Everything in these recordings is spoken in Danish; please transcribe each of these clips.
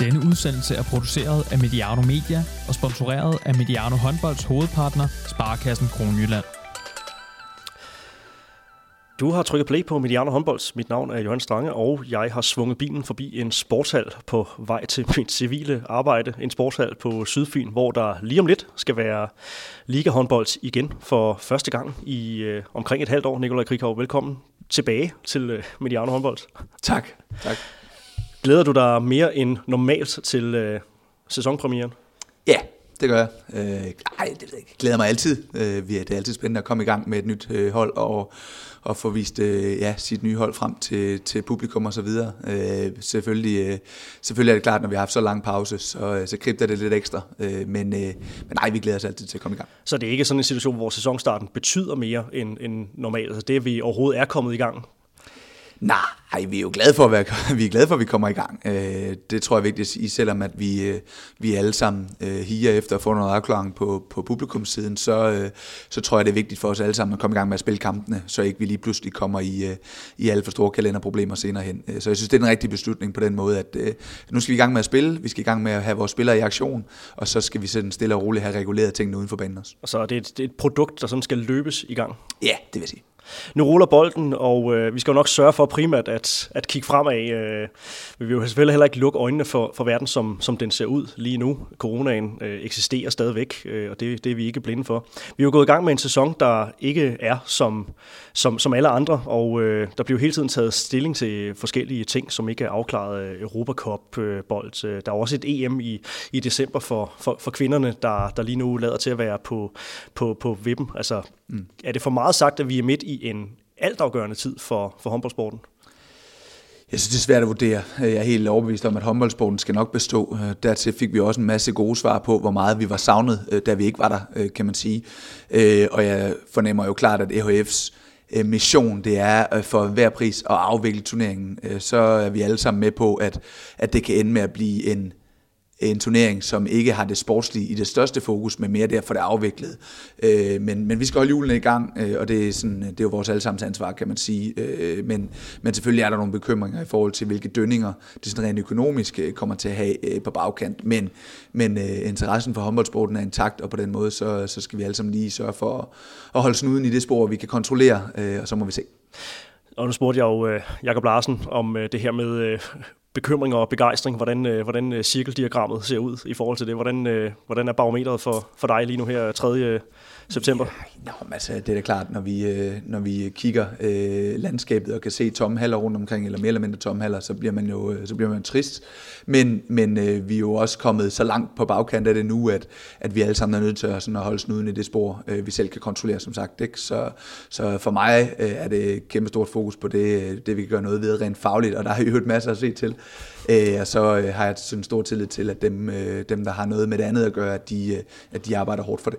Denne udsendelse er produceret af Mediano Media og sponsoreret af Mediano Håndbolds hovedpartner, Sparkassen Kronjylland. Du har trykket play på Mediano Håndbolds. Mit navn er Johan Strange, og jeg har svunget bilen forbi en sportshal på vej til mit civile arbejde. En sportshal på Sydfyn, hvor der lige om lidt skal være Liga Håndbolds igen for første gang i øh, omkring et halvt år. Nikolaj Krighav, velkommen tilbage til øh, Mediano Håndbolds. Tak. tak. Glæder du dig mere end normalt til øh, sæsonpremieren? Ja, det gør jeg. Øh, ej, det jeg glæder mig altid. Øh, det er altid spændende at komme i gang med et nyt øh, hold og, og få vist øh, ja, sit nye hold frem til, til publikum og så videre. Øh, selvfølgelig, øh, selvfølgelig er det klart, når vi har haft så lang pause, så, så kribter det lidt ekstra. Øh, men, øh, men nej, vi glæder os altid til at komme i gang. Så det er ikke sådan en situation, hvor sæsonstarten betyder mere end, end normalt? Altså det, at vi overhovedet er kommet i gang, Nej, vi er jo glade for, at, være, vi er glade for, at vi kommer i gang. Øh, det tror jeg er vigtigt at sige, selvom at vi, øh, vi alle sammen øh, higer efter at få noget afklaring på, på publikumssiden, så, så tror jeg, det er vigtigt for os alle sammen at komme i gang med at spille kampene, så ikke vi lige pludselig kommer i, i alt for store kalenderproblemer senere hen. Så jeg synes, det er en rigtig beslutning på den måde, at nu skal vi i gang med at spille, vi skal i gang med at have vores spillere i aktion, og så skal vi sådan stille og roligt have reguleret tingene uden for banen også. Og så er det et, det er et produkt, der sådan skal løbes i gang? Ja, det vil jeg sige. Nu ruller bolden, og øh, vi skal jo nok sørge for primært at, at kigge fremad. Øh, vi vil jo selvfølgelig heller ikke lukke øjnene for, for verden, som, som den ser ud lige nu. Coronaen øh, eksisterer stadigvæk, øh, og det, det er vi ikke blinde for. Vi er jo gået i gang med en sæson, der ikke er som, som, som alle andre, og øh, der bliver jo hele tiden taget stilling til forskellige ting, som ikke er afklaret. Europacup-bold. Øh, der er også et EM i, i december for, for, for kvinderne, der, der lige nu lader til at være på, på, på vippen. Altså, mm. er det for meget sagt, at vi er midt i en altafgørende tid for, for håndboldsporten? Jeg synes, det er svært at vurdere. Jeg er helt overbevist om, at håndboldsporten skal nok bestå. Øh, dertil fik vi også en masse gode svar på, hvor meget vi var savnet, øh, da vi ikke var der, øh, kan man sige. Og jeg fornemmer jo klart, at EHF's mission, det er for hver pris at afvikle turneringen. Så er vi alle sammen med på, at, at det kan ende med at blive en en turnering, som ikke har det sportslige i det største fokus, men mere derfor det afviklet. Øh, men, men vi skal holde julene i gang, øh, og det er, sådan, øh, det er jo vores allesammens ansvar, kan man sige. Øh, men, men selvfølgelig er der nogle bekymringer i forhold til, hvilke dønninger det sådan rent økonomisk øh, kommer til at have øh, på bagkant. Men, men interessen for håndboldsporten er intakt, og på den måde, så, så skal vi alle sammen lige sørge for at, at holde snuden i det spor, vi kan kontrollere, og så må vi se. Og nu spurgte jeg jo øh, Jakob Larsen om øh, det her med øh, bekymring og begejstring, hvordan, øh, hvordan øh, cirkeldiagrammet ser ud i forhold til det. Hvordan, øh, hvordan er barometeret for, for dig lige nu her 3 september? Ja, nå, altså, det er da klart, når vi, øh, når vi kigger øh, landskabet og kan se tomme haller rundt omkring, eller mere eller mindre tomme haller, så bliver man jo øh, så bliver man trist. Men, men øh, vi er jo også kommet så langt på bagkant af det nu, at, at vi alle sammen er nødt til at, sådan, at holde snuden i det spor, øh, vi selv kan kontrollere, som sagt. Ikke? Så, så for mig øh, er det kæmpe stort fokus på det, øh, det, vi kan gøre noget ved rent fagligt, og der har jo et masser at se til. Øh, og så øh, har jeg sådan stor tillid til, at dem, øh, dem, der har noget med det andet at gøre, at de, øh, at de arbejder hårdt for det.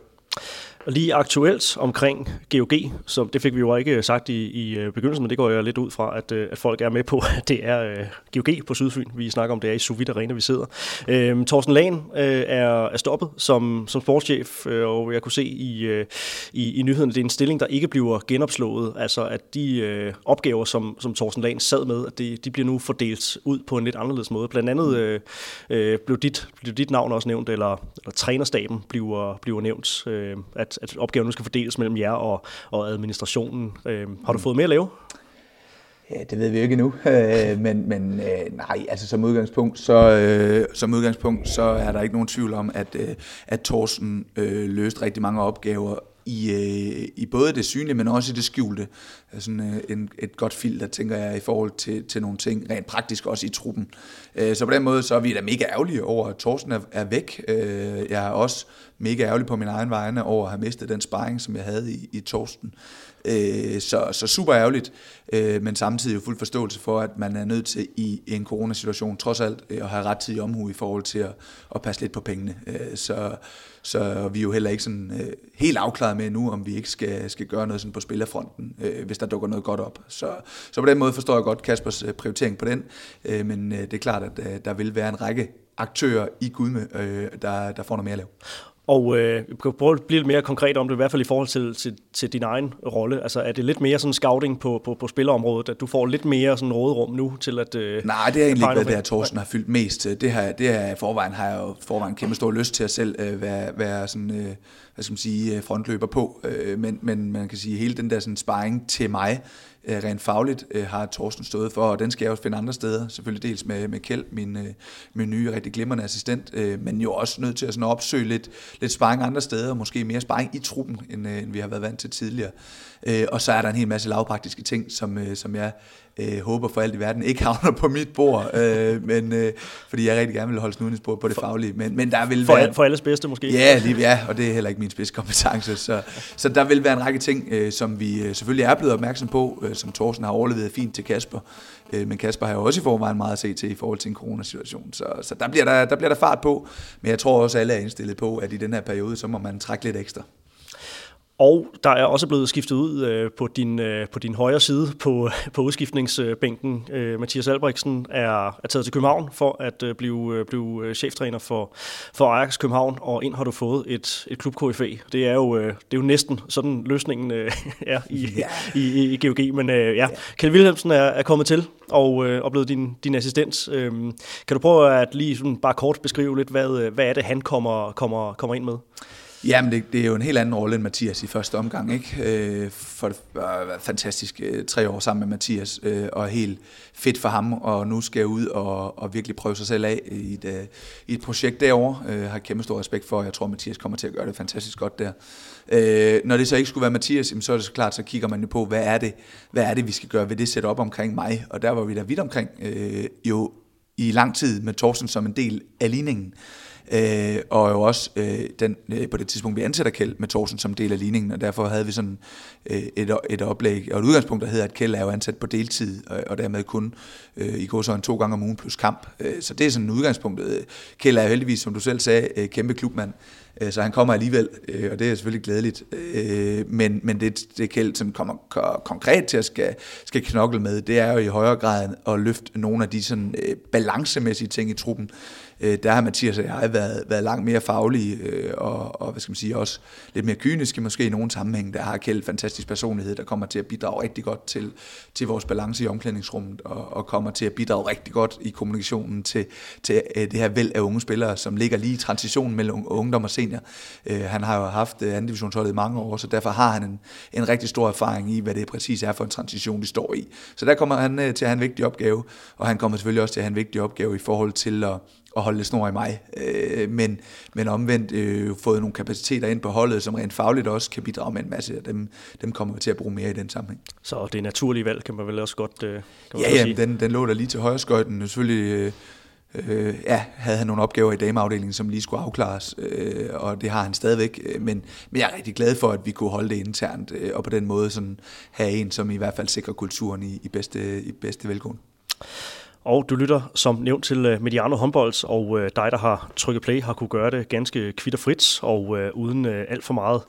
Og lige aktuelt omkring GOG, som det fik vi jo ikke øh, sagt i, i øh, begyndelsen, men det går jeg lidt ud fra, at, øh, at folk er med på, at det er uh, GOG på Sydfyn. Vi snakker om, det er i Suvit Arena, vi sidder. Øhm, uh, Thorsten Lahn uh, er, er stoppet som, som sportschef, uh, og jeg kunne se i, uh, i, i nyhederne, det er en stilling, der ikke bliver genopslået. Altså at de uh, opgaver, som, som Thorsten Lahn sad med, at de, de bliver nu fordelt ud på en lidt anderledes måde. Blandt andet uh, uh, blev, dit, blev dit navn også nævnt, eller, eller trænerstaben bliver, bliver nævnt, uh, at at, opgaven nu skal fordeles mellem jer og, og administrationen. Øh, har du fået mere at lave? Ja, det ved vi jo ikke endnu, øh, men, men øh, nej, altså som udgangspunkt, så, øh, som udgangspunkt, så er der ikke nogen tvivl om, at, øh, at Thorsten øh, løste rigtig mange opgaver i, øh, i både det synlige, men også i det skjulte. Sådan øh, en, et godt filter, tænker jeg, i forhold til, til nogle ting, rent praktisk også i truppen. Øh, så på den måde, så er vi da mega ærgerlige over, at Thorsten er, er væk. Øh, jeg er også mega ærgerlig på min egen vegne over at have mistet den sparring, som jeg havde i, i Thorsten. Øh, så, så super ærgerligt, øh, men samtidig fuld forståelse for, at man er nødt til i en coronasituation trods alt øh, at have ret tid i omhu i forhold til at, at passe lidt på pengene. Øh, så, så vi er jo heller ikke sådan øh, helt afklaret med nu, om vi ikke skal, skal gøre noget sådan på spillerfronten, øh, hvis der dukker noget godt op. Så, så på den måde forstår jeg godt Kaspers øh, prioritering på den, øh, men øh, det er klart, at øh, der vil være en række aktører i Gudme, øh, der, der får noget mere at lave. Og øh, kan prøve at blive lidt mere konkret om det, i hvert fald i forhold til, til, til din egen rolle. Altså er det lidt mere sådan scouting på, på, på spillerområdet, at du får lidt mere sådan råderum nu til at... Øh, Nej, det er egentlig ikke, hvad det her Thorsten har fyldt mest. Det her, det her forvejen har jeg jo forvejen kæmpe stor lyst til at selv øh, være, være sådan, øh, hvad skal man sige, øh, frontløber på. Øh, men, men man kan sige, hele den der sådan sparring til mig, øh, rent fagligt øh, har Thorsten stået for, og den skal jeg også finde andre steder. Selvfølgelig dels med, med Kjeld, min, øh, min nye, rigtig glimrende assistent, øh, men jo også nødt til at sådan opsøge lidt, lidt sparring andre steder, og måske mere sparring i truppen, end, øh, end vi har været vant til tidligere. Øh, og så er der en hel masse lavpraktiske ting, som, øh, som jeg øh, håber for alt i verden ikke havner på mit bord, øh, men, øh, fordi jeg rigtig gerne vil holde snuden på, på det faglige. Men, men der vil for, være, for alles bedste måske? Ja, lige, ja, og det er heller ikke min spidskompetence. Så, så der vil være en række ting, øh, som vi øh, selvfølgelig er blevet opmærksom på, øh, som Thorsten har overlevet fint til Kasper. Øh, men Kasper har jo også i forvejen meget at se til i forhold til en coronasituation. Så, så der, bliver der, der bliver der fart på, men jeg tror også, at alle er indstillet på, at i den her periode, så må man trække lidt ekstra. Og der er også blevet skiftet ud øh, på, din, øh, på din højre side på, på udskiftningsbænken. Øh, Mathias Albrechtsen er, er taget til København for at øh, blive, øh, blive øh, cheftræner for, for Ajax København, og ind har du fået et, et klub KFA. Det er jo, øh, det er jo næsten sådan løsningen øh, er i, yeah. i, i, i GOG. Men øh, ja, yeah. Kjeld Wilhelmsen er, er kommet til og, øh, og blevet din, din assistent. Øh, kan du prøve at lige sådan bare kort beskrive lidt, hvad, hvad er det, han kommer, kommer, kommer ind med? Jamen, det, det er jo en helt anden rolle end Mathias i første omgang, ikke? Øh, for det øh, var fantastisk øh, tre år sammen med Mathias, øh, og helt fedt for ham, og nu skal jeg ud og, og virkelig prøve sig selv af i et, øh, i et projekt derovre. Jeg har kæmpe stor respekt for, og jeg tror, Mathias kommer til at gøre det fantastisk godt der. Øh, når det så ikke skulle være Mathias, så er det så klart, så kigger man jo på, hvad er det, hvad er det vi skal gøre ved det setup omkring mig, og der var vi der vidt omkring, jo i lang tid med Thorsten som en del af ligningen. Øh, og jo også øh, den, øh, på det tidspunkt, vi ansætter Kjeld med Thorsen som del af ligningen, og derfor havde vi sådan øh, et, et oplæg, og et udgangspunkt, der hedder, at Kjeld er jo ansat på deltid, og, og dermed kun øh, i går så en to gange om ugen plus kamp. Øh, så det er sådan udgangspunktet. Kjeld er heldigvis, som du selv sagde, øh, kæmpe klubmand, øh, så han kommer alligevel, øh, og det er selvfølgelig glædeligt. Øh, men, men det, det Kjeld som kommer konkret til at skal, skal knokle med, det er jo i højere grad at løfte nogle af de sådan, øh, balancemæssige ting i truppen, øh, der har Mathias og jeg været, været langt mere faglige øh, og, og hvad skal man sige, også lidt mere kyniske måske i nogle sammenhæng. Der har Kjeld fantastisk personlighed, der kommer til at bidrage rigtig godt til, til vores balance i omklædningsrummet og, og kommer til at bidrage rigtig godt i kommunikationen til, til øh, det her væld af unge spillere, som ligger lige i transitionen mellem ungdom og senior. Øh, han har jo haft øh, anden divisionsholdet i mange år, så derfor har han en, en rigtig stor erfaring i, hvad det præcis er for en transition, de står i. Så der kommer han øh, til at have en vigtig opgave, og han kommer selvfølgelig også til at have en vigtig opgave i forhold til at at holde lidt snor i mig. Øh, men, men omvendt øh, fået nogle kapaciteter ind på holdet, som rent fagligt også kan bidrage med en masse, og dem, dem kommer vi til at bruge mere i den sammenhæng. Så det er naturlige valg, kan man vel også godt øh, kan ja, ja, den, den lå der lige til højre skøjten. Selvfølgelig øh, øh, ja, havde han nogle opgaver i dameafdelingen, som lige skulle afklares, øh, og det har han stadigvæk. Øh, men, men jeg er rigtig glad for, at vi kunne holde det internt, øh, og på den måde sådan have en, som i hvert fald sikrer kulturen i, i, bedste, i bedste velgående. Og du lytter som nævnt til øh, Mediano Håndbolds, og øh, dig, der har trykket play, har kunne gøre det ganske kvitterfrit og øh, uden øh, alt for meget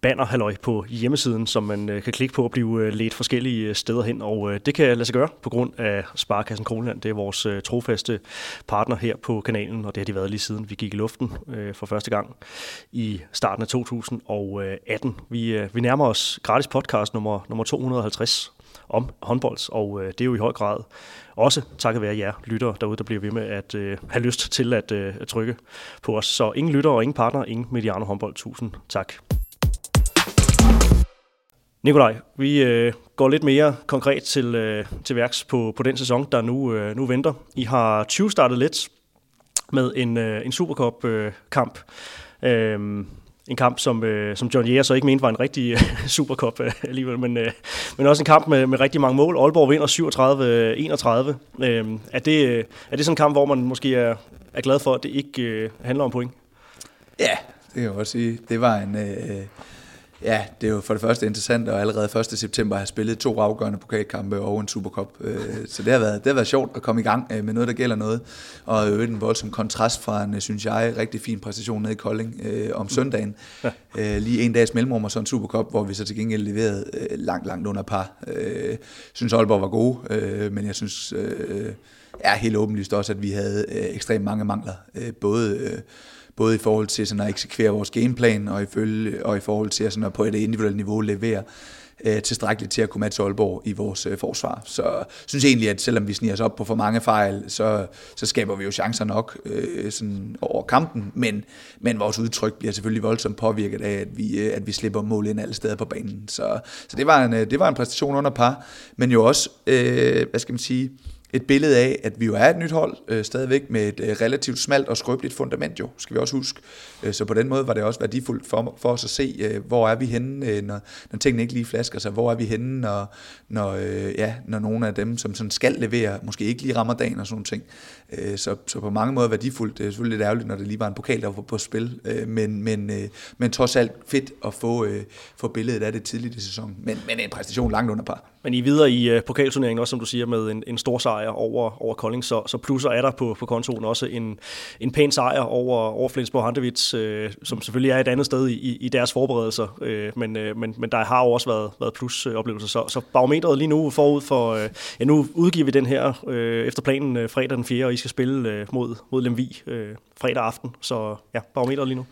bannerhalløj på hjemmesiden, som man øh, kan klikke på og blive ledt forskellige steder hen. Og det kan lade sig gøre på grund af Sparkassen Kronland. Det er vores trofaste partner her på kanalen, og det har de været lige siden vi gik i luften for første gang i starten af 2018. Vi, vi nærmer os gratis podcast nummer, nummer 250 om håndbold, og øh, det er jo i høj grad også takket være jer lyttere derude, der bliver ved med at øh, have lyst til at, øh, at trykke på os. Så ingen lyttere og ingen partner, ingen Mediano håndbold. Tusind tak. Nikolaj, vi øh, går lidt mere konkret til, øh, til værks på, på den sæson, der nu, øh, nu venter. I har 20 startet lidt med en, øh, en Supercup-kamp. Øh, øhm, en kamp, som, øh, som John Jæger så ikke mente var en rigtig øh, superkop øh, alligevel, men, øh, men også en kamp med, med rigtig mange mål. Aalborg vinder 37-31. Øh, er, det, øh, er det sådan en kamp, hvor man måske er, er glad for, at det ikke øh, handler om point? Ja, det kan jeg også sige. Det var en... Øh Ja, det er jo for det første interessant at allerede 1. september have spillet to afgørende pokalkampe og en Supercup. Øh, så det har, været, det har været sjovt at komme i gang øh, med noget, der gælder noget. Og øvrigt en voldsom kontrast fra en, synes jeg, rigtig fin præstation nede i Kolding øh, om søndagen. Ja. Lige en dags mellemrum og så en Supercup, hvor vi så til gengæld leverede langt, langt under par. Jeg synes Aalborg var gode, men jeg synes er helt åbenlyst også, at vi havde ekstremt mange mangler. Både både i forhold til sådan at eksekvere vores gameplan, og i, følge, og i forhold til sådan at på et individuelt niveau levere øh, tilstrækkeligt til at kunne matche Aalborg i vores øh, forsvar. Så jeg synes egentlig, at selvom vi sniger os op på for mange fejl, så, så skaber vi jo chancer nok øh, sådan over kampen, men, men vores udtryk bliver selvfølgelig voldsomt påvirket af, at vi, øh, at vi slipper mål ind alle steder på banen. Så, så det, var en, øh, det var en præstation under par, men jo også, øh, hvad skal man sige, et billede af, at vi jo er et nyt hold, øh, stadigvæk med et øh, relativt smalt og skrøbeligt fundament jo, skal vi også huske. Øh, så på den måde var det også værdifuldt for, for os at se, øh, hvor er vi henne, øh, når, når tingene ikke lige flasker sig, hvor er vi henne, når, når, øh, ja, når nogle af dem, som sådan skal levere, måske ikke lige rammer dagen og sådan nogle ting. Øh, så, så på mange måder værdifuldt. Det er selvfølgelig lidt ærgerligt, når det lige var en pokal, der var på spil, øh, men, men, øh, men trods alt fedt at få, øh, få billedet af det tidligt i sæsonen. Men, men en præstation langt under par. Men I videre i øh, pokalturneringen også, som du siger, med en, en stor sejr over, over Kolding, så, så plusser er der på, på kontoen også en, en pæn sejr over, over Flensborg Handevits, øh, som selvfølgelig er et andet sted i, i deres forberedelser, øh, men, men, men der har jo også været, været plusoplevelser. Så, så barometret lige nu forud for, ja nu udgiver vi den her uh, efter planen fredag den 4., og I skal spille uh, mod, mod Lemvi uh, fredag aften, så ja, barometret lige nu.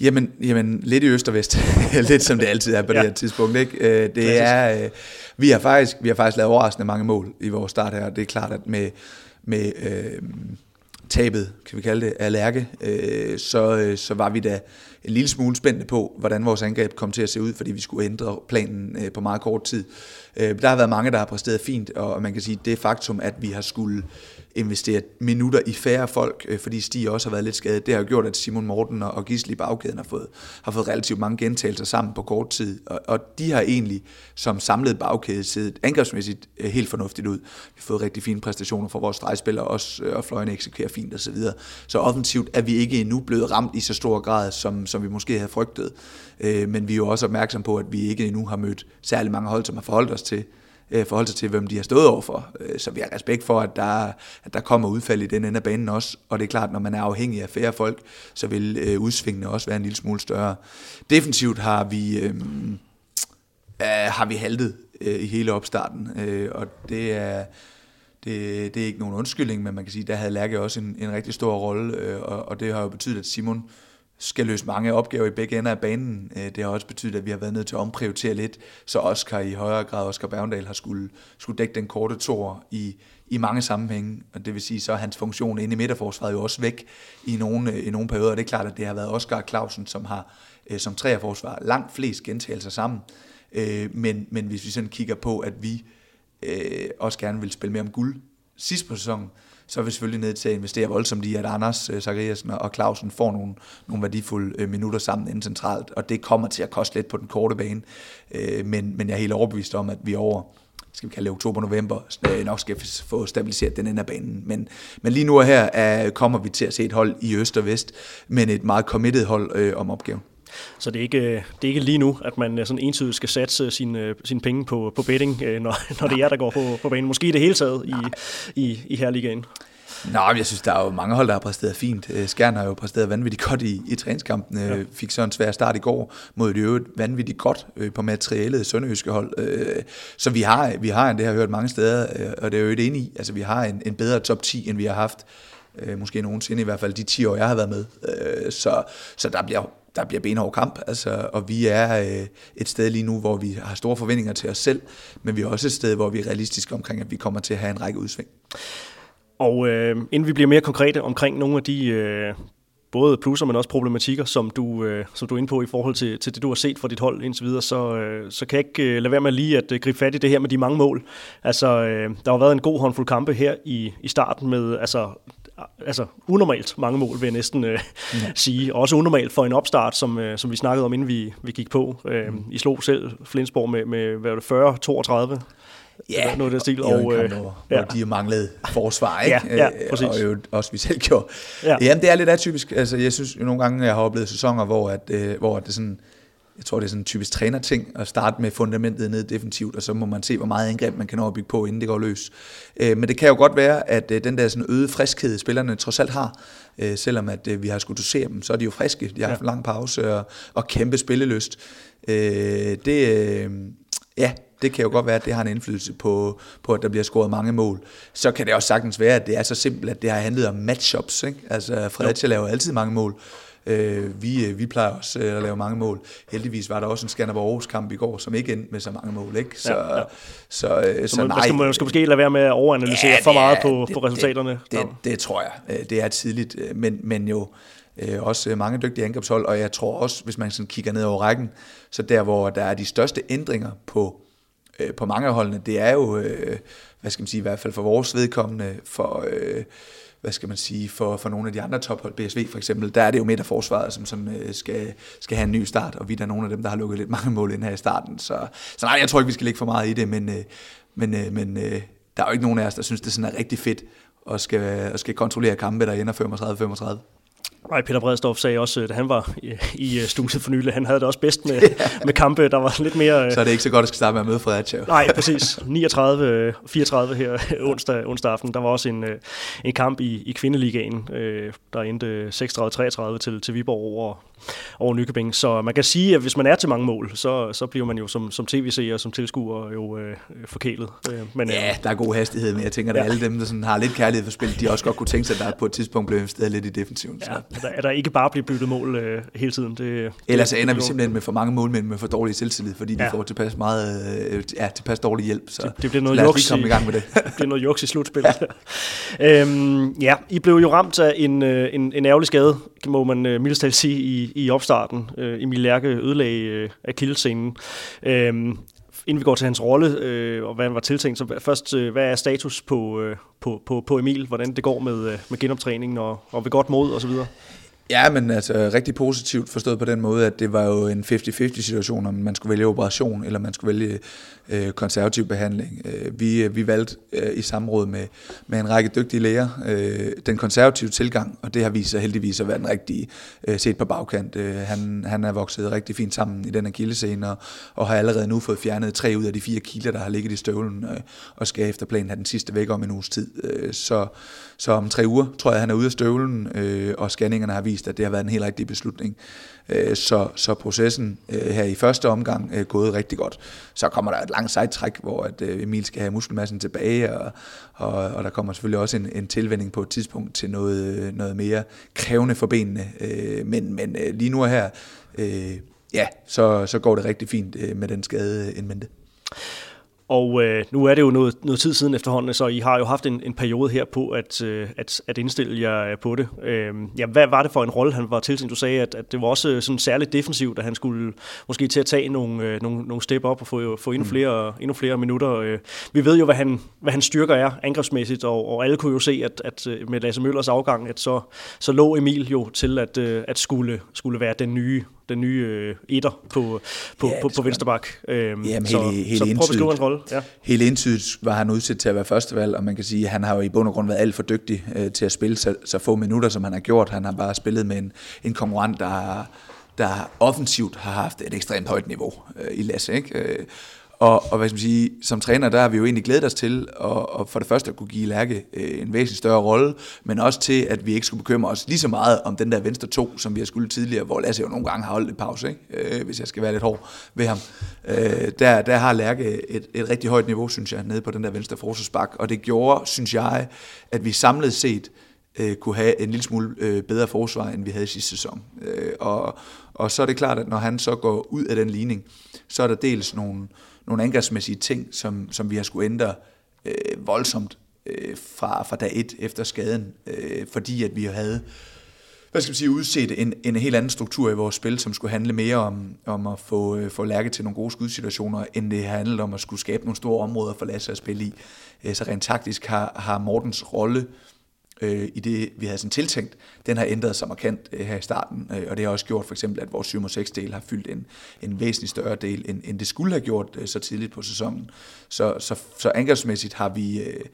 Jamen, jamen, lidt i øst og vest. lidt som det altid er på ja. det her tidspunkt. Ikke? Det Klassisk. er, øh, vi, har faktisk, vi har faktisk lavet overraskende mange mål i vores start her. Det er klart, at med, med øh, tabet, kan vi kalde det, af Lærke, øh, så, øh, så var vi da en lille smule spændte på, hvordan vores angreb kom til at se ud, fordi vi skulle ændre planen øh, på meget kort tid. Øh, der har været mange, der har præsteret fint, og man kan sige, det faktum, at vi har skulle investeret minutter i færre folk, øh, fordi Stig også har været lidt skadet. Det har jo gjort, at Simon Morten og Gisli i bagkæden har fået, har fået relativt mange gentagelser sammen på kort tid. Og, og de har egentlig som samlet bagkæde siddet angrebsmæssigt øh, helt fornuftigt ud. Vi har fået rigtig fine præstationer fra vores stregspillere også, øh, og fløjene eksekverer fint osv. Så, videre. så offensivt er vi ikke endnu blevet ramt i så stor grad, som, som vi måske havde frygtet. Øh, men vi er jo også opmærksom på, at vi ikke endnu har mødt særlig mange hold, som har forholdt os til øh, forhold sig til, hvem de har stået overfor. Øh, så vi har respekt for, at der, at der kommer udfald i den ende af banen også. Og det er klart, når man er afhængig af færre folk, så vil øh, udsvingene også være en lille smule større. Defensivt har vi, øh, øh, har vi haltet øh, i hele opstarten, øh, og det er... Det, det er ikke nogen undskyldning, men man kan sige, der havde Lærke også en, en rigtig stor rolle, øh, og, og det har jo betydet, at Simon øh, skal løse mange opgaver i begge ender af banen. Øh, det har også betydet, at vi har været nødt til at omprioritere lidt, så Oscar i højere grad, Oscar Bergendal, har skulle, skulle dække den korte tor i, i mange sammenhænge, og det vil sige, så er hans funktion inde i midterforsvaret jo også væk i nogle, øh, i nogle perioder, og det er klart, at det har været Oscar Clausen, som har øh, som træerforsvar langt flest gentagelser sammen, men, men hvis vi sådan kigger på, at vi også gerne vil spille mere om guld sidst på sæsonen, så er vi selvfølgelig nødt til at investere voldsomt i, at Anders øh, Zachariasen og Clausen får nogle, nogle værdifulde øh, minutter sammen inden centralt, og det kommer til at koste lidt på den korte bane, øh, men, men jeg er helt overbevist om, at vi over skal vi kalde det oktober-november, nok skal få stabiliseret den ende af banen. Men, men lige nu og her er, kommer vi til at se et hold i øst og vest, men et meget committed hold øh, om opgaven. Så det er, ikke, det er ikke lige nu, at man sådan entydigt skal satse sine, sine penge på, på betting, øh, når, når det er jer, der går på, på banen. Måske i det hele taget i, i, i Herligaen. Nå, jeg synes, der er jo mange hold, der har præsteret fint. Øh, Skjern har jo præsteret vanvittigt godt i, i træningskampen. Ja. Fik så en svær start i går mod et øvrigt vanvittigt godt øh, på materialet sønderjyske hold. Så vi har, vi har, det har jeg hørt mange steder, og det er jo et enig i, altså vi har en, en bedre top 10, end vi har haft måske nogensinde, i hvert fald de 10 år, jeg har været med. Så, så der bliver der bliver benhård kamp, altså, og vi er øh, et sted lige nu, hvor vi har store forventninger til os selv, men vi er også et sted, hvor vi er realistiske omkring, at vi kommer til at have en række udsving. Og øh, inden vi bliver mere konkrete omkring nogle af de øh, både plusser, men også problematikker, som du, øh, som du er inde på i forhold til, til det, du har set fra dit hold indtil videre, så, øh, så kan jeg ikke øh, lade være med lige at øh, gribe fat i det her med de mange mål. Altså, øh, der har været en god håndfuld kampe her i, i starten med altså, altså unormalt mange mål, vil jeg næsten øh, ja. sige. Også unormalt for en opstart, som, øh, som vi snakkede om, inden vi, vi gik på. Øh, mm. I slog selv Flensborg med, med hvad var det, 40-32 Ja, noget af den stil. Og, øh, hvor, ja. de har manglet forsvar, ikke? Ja, ja, præcis. Og jo også vi selv gjorde. Ja. Jamen, det er lidt atypisk. Altså, jeg synes jo nogle gange, jeg har oplevet sæsoner, hvor, at, øh, hvor det sådan, jeg tror, det er sådan en typisk trænerting at starte med fundamentet ned defensivt, og så må man se, hvor meget angreb man kan nå at bygge på, inden det går løs. Øh, men det kan jo godt være, at øh, den der sådan øde friskhed, spillerne trods alt har, øh, selvom at øh, vi har skulle dosere dem, så er de jo friske. De har haft en lang pause og, og kæmpe spillelyst. Øh, det, øh, ja, det kan jo godt være, at det har en indflydelse på, på, at der bliver scoret mange mål. Så kan det også sagtens være, at det er så simpelt, at det har handlet om matchups. Ikke? Altså, Fredericia laver altid mange mål. Øh, vi, vi plejer også at lave mange mål. Heldigvis var der også en Skanderborg Aarhus kamp i går, som ikke endte med så mange mål. Ikke? Så, ja, ja. så, så, så, nej. Skal man skal måske lade være med at overanalysere ja, for meget på, det, på resultaterne. Det, det, det, tror jeg. Det er tidligt, men, men jo også mange dygtige angrebshold, og jeg tror også, hvis man sådan kigger ned over rækken, så der, hvor der er de største ændringer på, på mange af holdene, det er jo, hvad skal man sige, i hvert fald for vores vedkommende, for, øh, hvad skal man sige, for, for nogle af de andre tophold, BSV for eksempel, der er det jo midterforsvaret, som, som øh, skal, skal have en ny start, og vi er der nogle af dem, der har lukket lidt mange mål ind her i starten. Så, så nej, jeg tror ikke, vi skal lægge for meget i det, men, øh, men, øh, men der er jo ikke nogen af os, der synes, det sådan er rigtig fedt at skal, og skal kontrollere kampe, der ender 35-35. Nej, Peter Bredstorff sagde også, da han var i, øh, studiet for nylig, han havde det også bedst med, med kampe, der var lidt mere... Så er det ikke så godt, at skal starte med at møde Fredericia. Nej, præcis. 39, 34 her onsdag, onsdag aften. Der var også en, øh, en kamp i, i kvindeligaen, øh, der endte 36-33 til, til Viborg over, over Nykøbing. Så man kan sige, at hvis man er til mange mål, så, så bliver man jo som, som tv-seer og som tilskuer jo øh, forkælet. Men, ja, øh, der er god hastighed, men jeg tænker, at ja. alle dem, der sådan har lidt kærlighed for spil, de også godt kunne tænke sig, at der på et tidspunkt blev investeret lidt i defensiven. Så. Ja, der, er der ikke bare bliver byttet mål øh, hele tiden. Det, Ellers det, ender vi simpelthen med for mange målmænd med for dårlig selvtillid, fordi de ja. får tilpas, meget, øh, ja, tilpas dårlig hjælp. Så det, det bliver noget juks i, i, gang med det. det bliver noget juks i slutspillet. Ja. øhm, ja, I blev jo ramt af en, øh, en, en ærgerlig skade, må man øh, mildest sige, i, i opstarten. Øh, Emil Lærke ødelagde øh, akillescenen. Øhm, inden vi går til hans rolle, øh, og hvad han var tiltænkt, så først, øh, hvad er status på, øh, på, på, på Emil? Hvordan det går med, øh, med genoptræningen og, og ved godt mod osv.? Ja, men altså rigtig positivt forstået på den måde, at det var jo en 50-50 situation, om man skulle vælge operation, eller man skulle vælge øh, konservativ behandling. Øh, vi, øh, vi valgte øh, i samråd med, med en række dygtige læger øh, den konservative tilgang, og det har vist sig heldigvis at være den rigtige øh, set på bagkant. Øh, han, han er vokset rigtig fint sammen i den akillescene, og, og har allerede nu fået fjernet tre ud af de fire kilder, der har ligget i støvlen, øh, og skal efter planen have den sidste væk om en uges tid. Øh, så, så om tre uger tror jeg, han er ude af støvlen, øh, og scanningerne har vist, at det har været en helt rigtig beslutning. Øh, så, så processen øh, her i første omgang øh, er gået rigtig godt. Så kommer der et langt sejtræk, hvor at øh, Emil skal have muskelmassen tilbage, og, og, og der kommer selvfølgelig også en, en tilvænding på et tidspunkt til noget, øh, noget mere krævende for benene. Øh, men, men lige nu her, ja, så, så går det rigtig fint med den skade in. Og øh, nu er det jo noget, noget tid siden efterhånden, så I har jo haft en, en periode her på at, øh, at, at indstille jer på det. Øh, ja, hvad var det for en rolle, han var til? Du sagde, at, at det var også sådan særligt defensivt, at han skulle måske til at tage nogle, øh, nogle, nogle step op og få, få endnu, mm. flere, endnu flere minutter. Øh, vi ved jo, hvad han, hvad han styrker er angrebsmæssigt, og, og alle kunne jo se, at, at øh, med Lasse Møllers afgang, at så, så lå Emil jo til at, øh, at skulle, skulle være den nye den nye øh, etter på, på, ja, på, på Vensterbak. Øhm, Jamen, så, hele, hele så prøv at beskrive hans rolle. Ja. Helt entydigt var han udsat til at være førstevalg, og man kan sige, at han har jo i bund og grund været alt for dygtig øh, til at spille så, så få minutter, som han har gjort. Han har bare spillet med en, en konkurrent, der, der offensivt har haft et ekstremt højt niveau øh, i Lasse. Ikke? Øh, og, og hvad skal man sige, som træner, der har vi jo egentlig glædet os til at, og for det første at kunne give Lærke øh, en væsentlig større rolle, men også til, at vi ikke skulle bekymre os lige så meget om den der venstre to, som vi har skulle tidligere, hvor Lasse jo nogle gange har holdt et pause, ikke? Øh, hvis jeg skal være lidt hård ved ham. Øh, der, der har Lærke et, et rigtig højt niveau, synes jeg, nede på den der venstre forsvarsbak, og det gjorde, synes jeg, at vi samlet set øh, kunne have en lille smule øh, bedre forsvar, end vi havde sidste sæson. Øh, og, og så er det klart, at når han så går ud af den ligning, så er der dels nogle nogle angrebsmæssige ting, som, som vi har skulle ændre øh, voldsomt øh, fra, fra dag et efter skaden, øh, fordi at vi havde hvad skal man sige, udset en, en helt anden struktur i vores spil, som skulle handle mere om, om at få, øh, få Lærke til nogle gode skudsituationer, end det handlede om at skulle skabe nogle store områder for Lasse at spille i. Øh, så rent taktisk har, har Mortens rolle øh, øh, i det, vi havde sådan tiltænkt, den har ændret sig markant øh, her i starten, øh, og det har også gjort for eksempel, at vores 7 6 del har fyldt en, en væsentlig større del, end, end det skulle have gjort øh, så tidligt på sæsonen. Så, så, så angrebsmæssigt har vi, øh,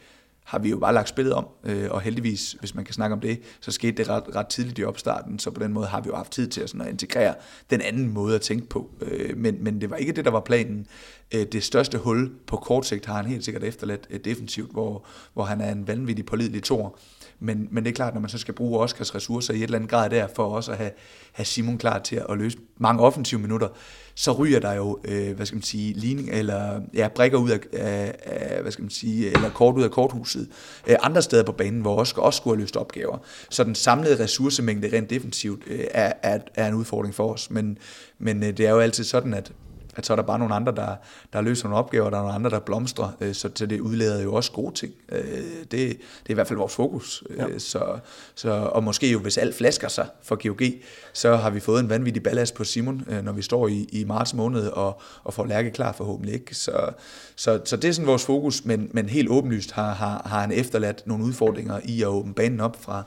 har vi jo bare lagt spillet om, øh, og heldigvis, hvis man kan snakke om det, så skete det ret, ret tidligt i opstarten, så på den måde har vi jo haft tid til at, sådan at integrere den anden måde at tænke på. Øh, men, men det var ikke det, der var planen. Øh, det største hul på kort sigt har han helt sikkert efterladt øh, defensivt, hvor, hvor han er en vanvittig pålidelig tor, men, men det er klart, når man så skal bruge Oscars ressourcer i et eller andet grad der, for også at have, have Simon klar til at løse mange offensive minutter, så ryger der jo, øh, hvad skal man sige, ligning, eller ja, brækker ud af, af, af, hvad skal man sige, eller kort ud af korthuset, øh, andre steder på banen, hvor Oscar også skulle have løst opgaver. Så den samlede ressourcemængde rent defensivt øh, er, er, er en udfordring for os, men, men øh, det er jo altid sådan, at at så er der bare nogle andre, der, der løser nogle opgaver, der er nogle andre, der blomstrer, øh, så, så det udleder jo også gode ting. Øh, det, det er i hvert fald vores fokus. Øh, ja. så, så, og måske jo, hvis alt flasker sig for GOG, så har vi fået en vanvittig ballast på Simon, når vi står i, i marts måned og, og får Lærke klar forhåbentlig. Ikke? Så, så, så det er sådan vores fokus, men, men helt åbenlyst har, har, har han efterladt nogle udfordringer i at åbne banen op fra,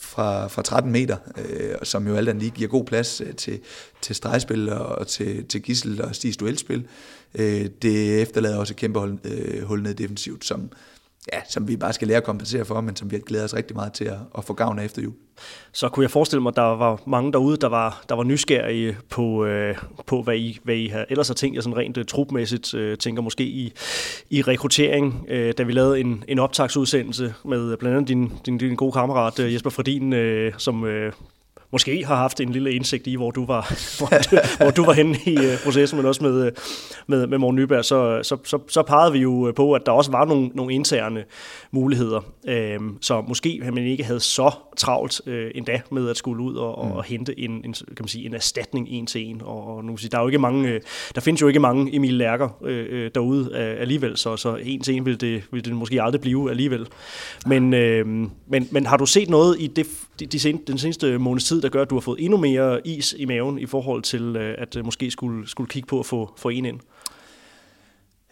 fra, fra 13 meter, øh, som jo alt andet lige giver god plads øh, til, til stregspil og til, til gissel og Stigs duelspil. Øh, det efterlader også et kæmpe hul, øh, hul ned defensivt, som, ja, som vi bare skal lære at kompensere for, men som vi glæder os rigtig meget til at, at få gavn af efter jul. Så kunne jeg forestille mig, at der var mange derude, der var, der var nysgerrige på, øh, på hvad, I, hvad I har, ellers har tænkt jer sådan rent uh, trupmæssigt. Øh, tænker måske i, i rekruttering, øh, da vi lavede en, en optagsudsendelse med blandt andet din, din, din gode kammerat øh, Jesper Fredin, øh, som øh, måske har haft en lille indsigt i, hvor du var, hvor du, hvor du var henne i uh, processen, men også med, med, med Morten Nyberg, så, så, så, så pegede vi jo på, at der også var nogle, nogle interne muligheder. Øhm, så måske man ikke havde så travlt øh, endda med at skulle ud og, mm. og hente en, en, kan man sige, en erstatning en til en. Og, og nu sige, der, er jo ikke mange, øh, der findes jo ikke mange Emil Lærker øh, øh derude øh, alligevel, så, så en til en vil det, vil det måske aldrig blive alligevel. Men, øh, men, men har du set noget i det, de, de sen, den seneste måneds tid, der gør, at du har fået endnu mere is i maven i forhold til, øh, at øh, måske skulle, skulle kigge på at få, få en ind?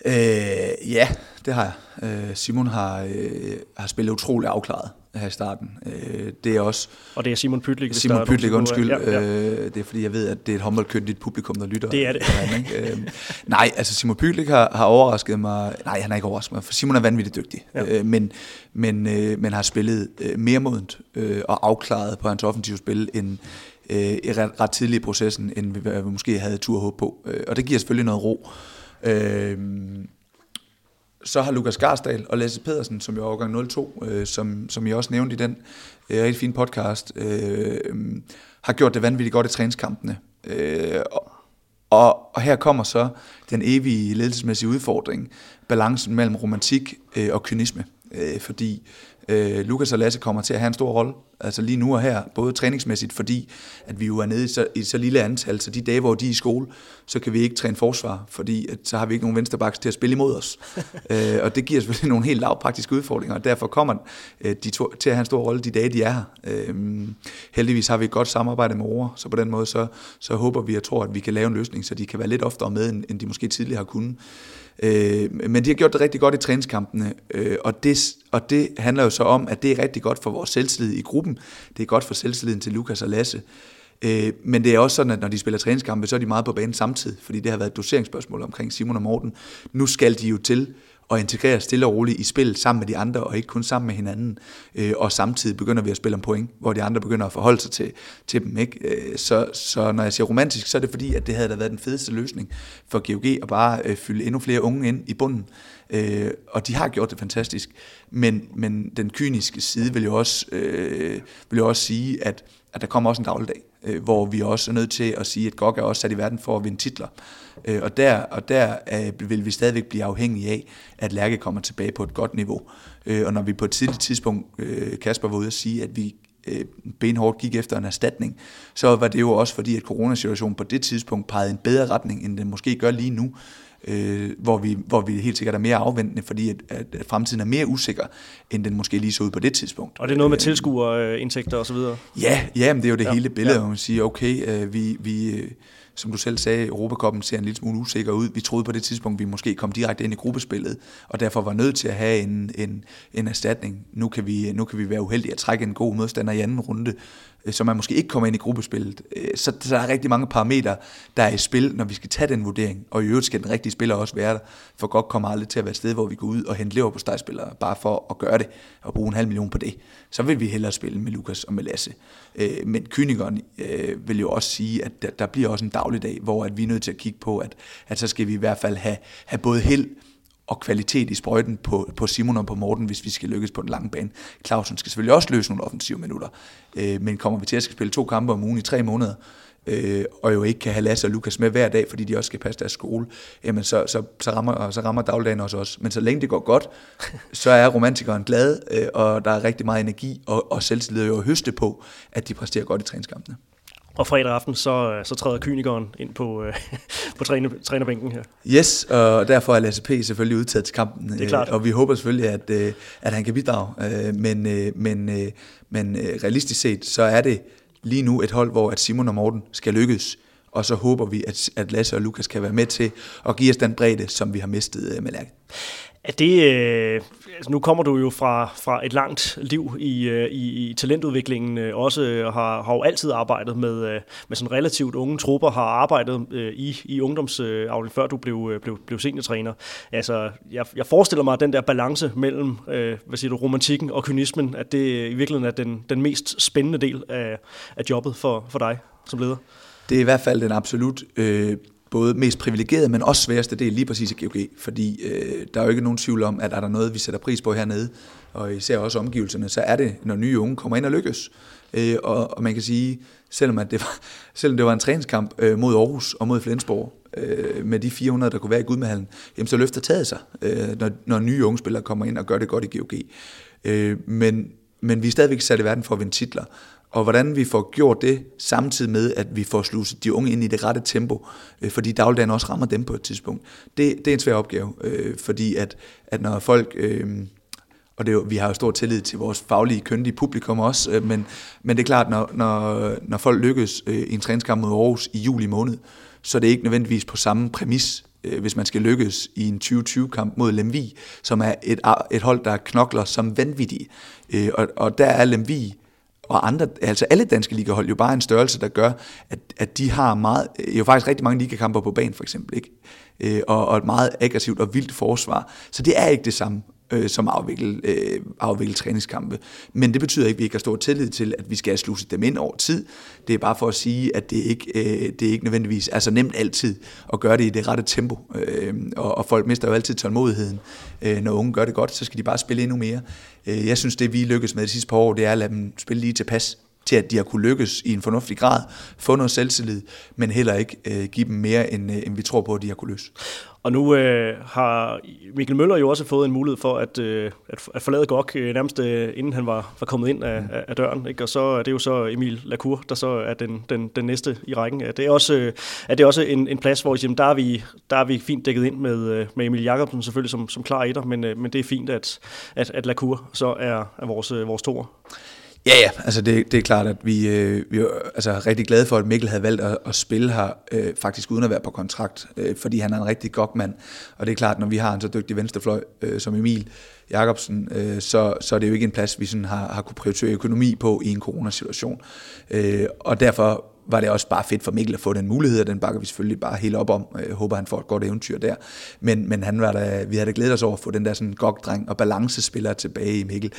Øh, ja, det har jeg. Øh, Simon har, øh, har spillet utrolig afklaret her i starten. Øh, det er også... Og det er Simon Pytlik. Simon Pytlik, undskyld. Ja, ja. Øh, det er fordi, jeg ved, at det er et håndboldkyndigt publikum, der lytter. Det er det. Han, ikke? øh, nej, altså Simon Pytlik har, har overrasket mig. Nej, han har ikke overrasket mig, for Simon er vanvittigt dygtig. Ja. Øh, men, men, øh, men har spillet øh, mere modent øh, og afklaret på hans offensive spil, end, øh, i ret, ret tidlig i processen, end vi, vi måske havde tur håb på. Øh, og det giver selvfølgelig noget ro. Øh, så har Lukas Garsdal og Lasse Pedersen, som jo er overgang 02, øh, som, som jeg også nævnte i den øh, rigtig fine podcast, øh, har gjort det vanvittigt godt i træningskampene. Øh, og, og her kommer så den evige ledelsesmæssige udfordring, balancen mellem romantik øh, og kynisme. Øh, fordi øh, Lukas og Lasse kommer til at have en stor rolle, altså lige nu og her, både træningsmæssigt, fordi at vi jo er nede i så, i så lille antal, så de dage, hvor de er i skole, så kan vi ikke træne forsvar, fordi at, så har vi ikke nogen vensterbaks til at spille imod os. øh, og det giver selvfølgelig nogle helt lavpraktiske udfordringer, og derfor kommer øh, de to, til at have en stor rolle de dage, de er her. Øh, heldigvis har vi et godt samarbejde med Ore, så på den måde, så, så håber vi og tror, at vi kan lave en løsning, så de kan være lidt oftere med, end, end de måske tidligere har kunnet. Øh, men de har gjort det rigtig godt i træningskampene, øh, og, det, og det handler jo så om, at det er rigtig godt for vores selvtillid i gruppen. Det er godt for selvtilliden til Lukas og Lasse. Øh, men det er også sådan, at når de spiller træningskampe, så er de meget på banen samtidig, fordi det har været et doseringsspørgsmål omkring Simon og Morten. Nu skal de jo til og integrere stille og roligt i spillet sammen med de andre, og ikke kun sammen med hinanden. Øh, og samtidig begynder vi at spille om point, hvor de andre begynder at forholde sig til, til dem. Ikke? Øh, så, så når jeg siger romantisk, så er det fordi, at det havde da været den fedeste løsning for GOG at bare øh, fylde endnu flere unge ind i bunden. Øh, og de har gjort det fantastisk. Men, men den kyniske side vil jo også, øh, vil jo også sige, at, at der kommer også en dagligdag, øh, hvor vi også er nødt til at sige, at GOG er også sat i verden for at vinde titler. Øh, og der, og der øh, vil vi stadigvæk blive afhængige af, at Lærke kommer tilbage på et godt niveau. Øh, og når vi på et tidligt tidspunkt, øh, Kasper var ude at sige, at vi øh, benhårdt gik efter en erstatning, så var det jo også fordi, at coronasituationen på det tidspunkt pegede en bedre retning, end den måske gør lige nu øh, hvor, vi, hvor vi helt sikkert er mere afventende, fordi at, at, fremtiden er mere usikker, end den måske lige så ud på det tidspunkt. Og det er noget med tilskuerindtægter osv.? Ja, ja men det er jo det ja. hele billede, ja. hvor man siger, okay, øh, vi, vi, som du selv sagde, Europakoppen ser en lille smule usikker ud. Vi troede på det tidspunkt, vi måske kom direkte ind i gruppespillet, og derfor var nødt til at have en, en, en erstatning. Nu kan, vi, nu kan vi være uheldige at trække en god modstander i anden runde, øh, Øh, så man måske ikke kommer ind i gruppespillet. Øh, så, der er rigtig mange parametre, der er i spil, når vi skal tage den vurdering. Og i øvrigt skal den rigtige spiller også være der, for godt kommer aldrig til at være et sted, hvor vi går ud og henter lever på stegspillere, bare for at gøre det og bruge en halv million på det. Så vil vi hellere spille med Lukas og med Lasse. Øh, men kynikeren vil jo også sige, at der, der bliver også en dagligdag, hvor at vi er nødt til at kigge på, at, at så skal vi i hvert fald have, have både held og kvalitet i sprøjten på, på Simon og på Morten, hvis vi skal lykkes på den lange bane. Clausen skal selvfølgelig også løse nogle offensive minutter, øh, men kommer vi til at skal spille to kampe om ugen i tre måneder, øh, og jo ikke kan have Lasse og Lukas med hver dag, fordi de også skal passe deres skole, jamen så, så, så, rammer, så rammer dagligdagen også os. Men så længe det går godt, så er romantikeren glad, øh, og der er rigtig meget energi og, og selvtillid at høste på, at de præsterer godt i træningskampene. Og fredag aften, så, så træder kynikeren ind på, øh, på træner, trænerbænken her. Yes, og derfor er Lasse P. selvfølgelig udtaget til kampen. Det er klart. Og vi håber selvfølgelig, at, øh, at han kan bidrage. Øh, men, øh, men, men realistisk set, så er det lige nu et hold, hvor at Simon og Morten skal lykkes. Og så håber vi, at, at Lasse og Lukas kan være med til at give os den bredde, som vi har mistet med Lærke. Er det, øh, altså nu kommer du jo fra, fra et langt liv i, øh, i, i talentudviklingen, øh, også og har, har jo altid arbejdet med, øh, med sådan relativt unge trupper, har arbejdet øh, i, i ungdomsafdelingen, før du blev, øh, blev, blev seniortræner. Altså, jeg, jeg forestiller mig, at den der balance mellem øh, hvad siger du, romantikken og kynismen, at det øh, i virkeligheden er den, den mest spændende del af, af jobbet for, for dig som leder. Det er i hvert fald den absolut øh, både mest privilegerede, men også sværeste del lige præcis i GOG, fordi øh, der er jo ikke nogen tvivl om, at er der noget, vi sætter pris på hernede, og især også omgivelserne, så er det, når nye unge kommer ind og lykkes. Øh, og, og man kan sige, selvom, at det, var, selvom det var en træningskamp øh, mod Aarhus og mod Flensborg, øh, med de 400, der kunne være i Gudmehallen, jamen så løfter taget sig, øh, når, når nye unge spillere kommer ind og gør det godt i GOG. Øh, men, men vi er stadigvæk sat i verden for at vinde titler, og hvordan vi får gjort det, samtidig med, at vi får sluset de unge ind i det rette tempo, øh, fordi dagligdagen også rammer dem på et tidspunkt. Det, det er en svær opgave, øh, fordi at, at når folk... Øh, og det er jo, vi har jo stor tillid til vores faglige, køndige publikum også, øh, men, men det er klart, når, når, når folk lykkes øh, i en træningskamp mod Aarhus i juli måned, så er det ikke nødvendigvis på samme præmis, øh, hvis man skal lykkes i en 2020-kamp mod Lemvi, som er et, et hold, der knokler som vanvittige. Øh, og, og der er Lemvi og andre, altså alle danske ligahold, jo bare en størrelse, der gør, at, at de har meget, jo faktisk rigtig mange ligakamper på banen for eksempel, ikke? Øh, og, og et meget aggressivt og vildt forsvar. Så det er ikke det samme øh, som afvikle, øh, afvikle træningskampe. Men det betyder ikke, at vi ikke har stor tillid til, at vi skal have sluset dem ind over tid. Det er bare for at sige, at det ikke, øh, det er ikke nødvendigvis er så nemt altid at gøre det i det rette tempo. Øh, og, og folk mister jo altid tålmodigheden. Øh, når unge gør det godt, så skal de bare spille endnu mere. Øh, jeg synes, det vi lykkes med de sidste par år, det er at lade dem spille lige tilpas til, at de har kunne lykkes i en fornuftig grad, få noget selvtillid, men heller ikke øh, give dem mere, end, øh, end vi tror på, at de har kunne løse. Og nu øh, har Mikkel Møller jo også fået en mulighed for at, øh, at, at forlade GOG øh, nærmest øh, inden han var, var kommet ind af, af døren. Ikke? Og så er det jo så Emil Lacour, der så er den, den, den næste i rækken. Er det også, øh, er det også en, en plads, hvor jamen, der, er vi, der er vi fint dækket ind med, øh, med Emil Jacobsen selvfølgelig som, som klar etter, men, øh, men det er fint, at, at, at Lacour så er, er vores, øh, vores toer. Ja, ja, altså det, det er klart, at vi, øh, vi er altså rigtig glade for, at Mikkel havde valgt at, at spille her, øh, faktisk uden at være på kontrakt, øh, fordi han er en rigtig godt mand. Og det er klart, når vi har en så dygtig venstrefløj øh, som Emil Jakobsen, øh, så, så er det jo ikke en plads, vi sådan har, har kunne prioritere økonomi på i en coronasituation. Øh, og derfor var det også bare fedt for Mikkel at få den mulighed, og den bakker vi selvfølgelig bare helt op om. Øh, jeg håber, han får et godt eventyr der. Men, men han var da, vi havde glædet os over at få den der sådan gokdreng og balancespiller tilbage i Mikkel.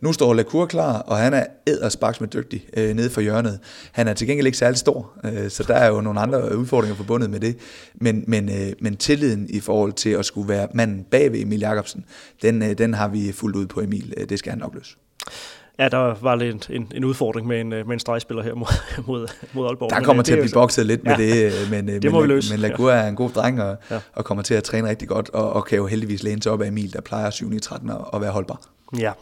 Nu står Lacour klar, og han er eddersparks med dygtig øh, nede for hjørnet. Han er til gengæld ikke særlig stor, øh, så der er jo nogle andre udfordringer forbundet med det. Men, men, øh, men tilliden i forhold til at skulle være manden bag ved Emil Jakobsen, den, øh, den har vi fuldt ud på Emil. Øh, det skal han nok løse. Ja, der var lidt en, en udfordring med en, med en stregspiller her mod, mod, mod Aalborg. Der kommer men, til at blive bokset lidt ja, med det, men, det må men, vi løse. men Lagur er en god dreng og, ja. og kommer til at træne rigtig godt, og, og kan jo heldigvis læne sig op af Emil, der plejer 7 i 13 og være holdbar. Ja.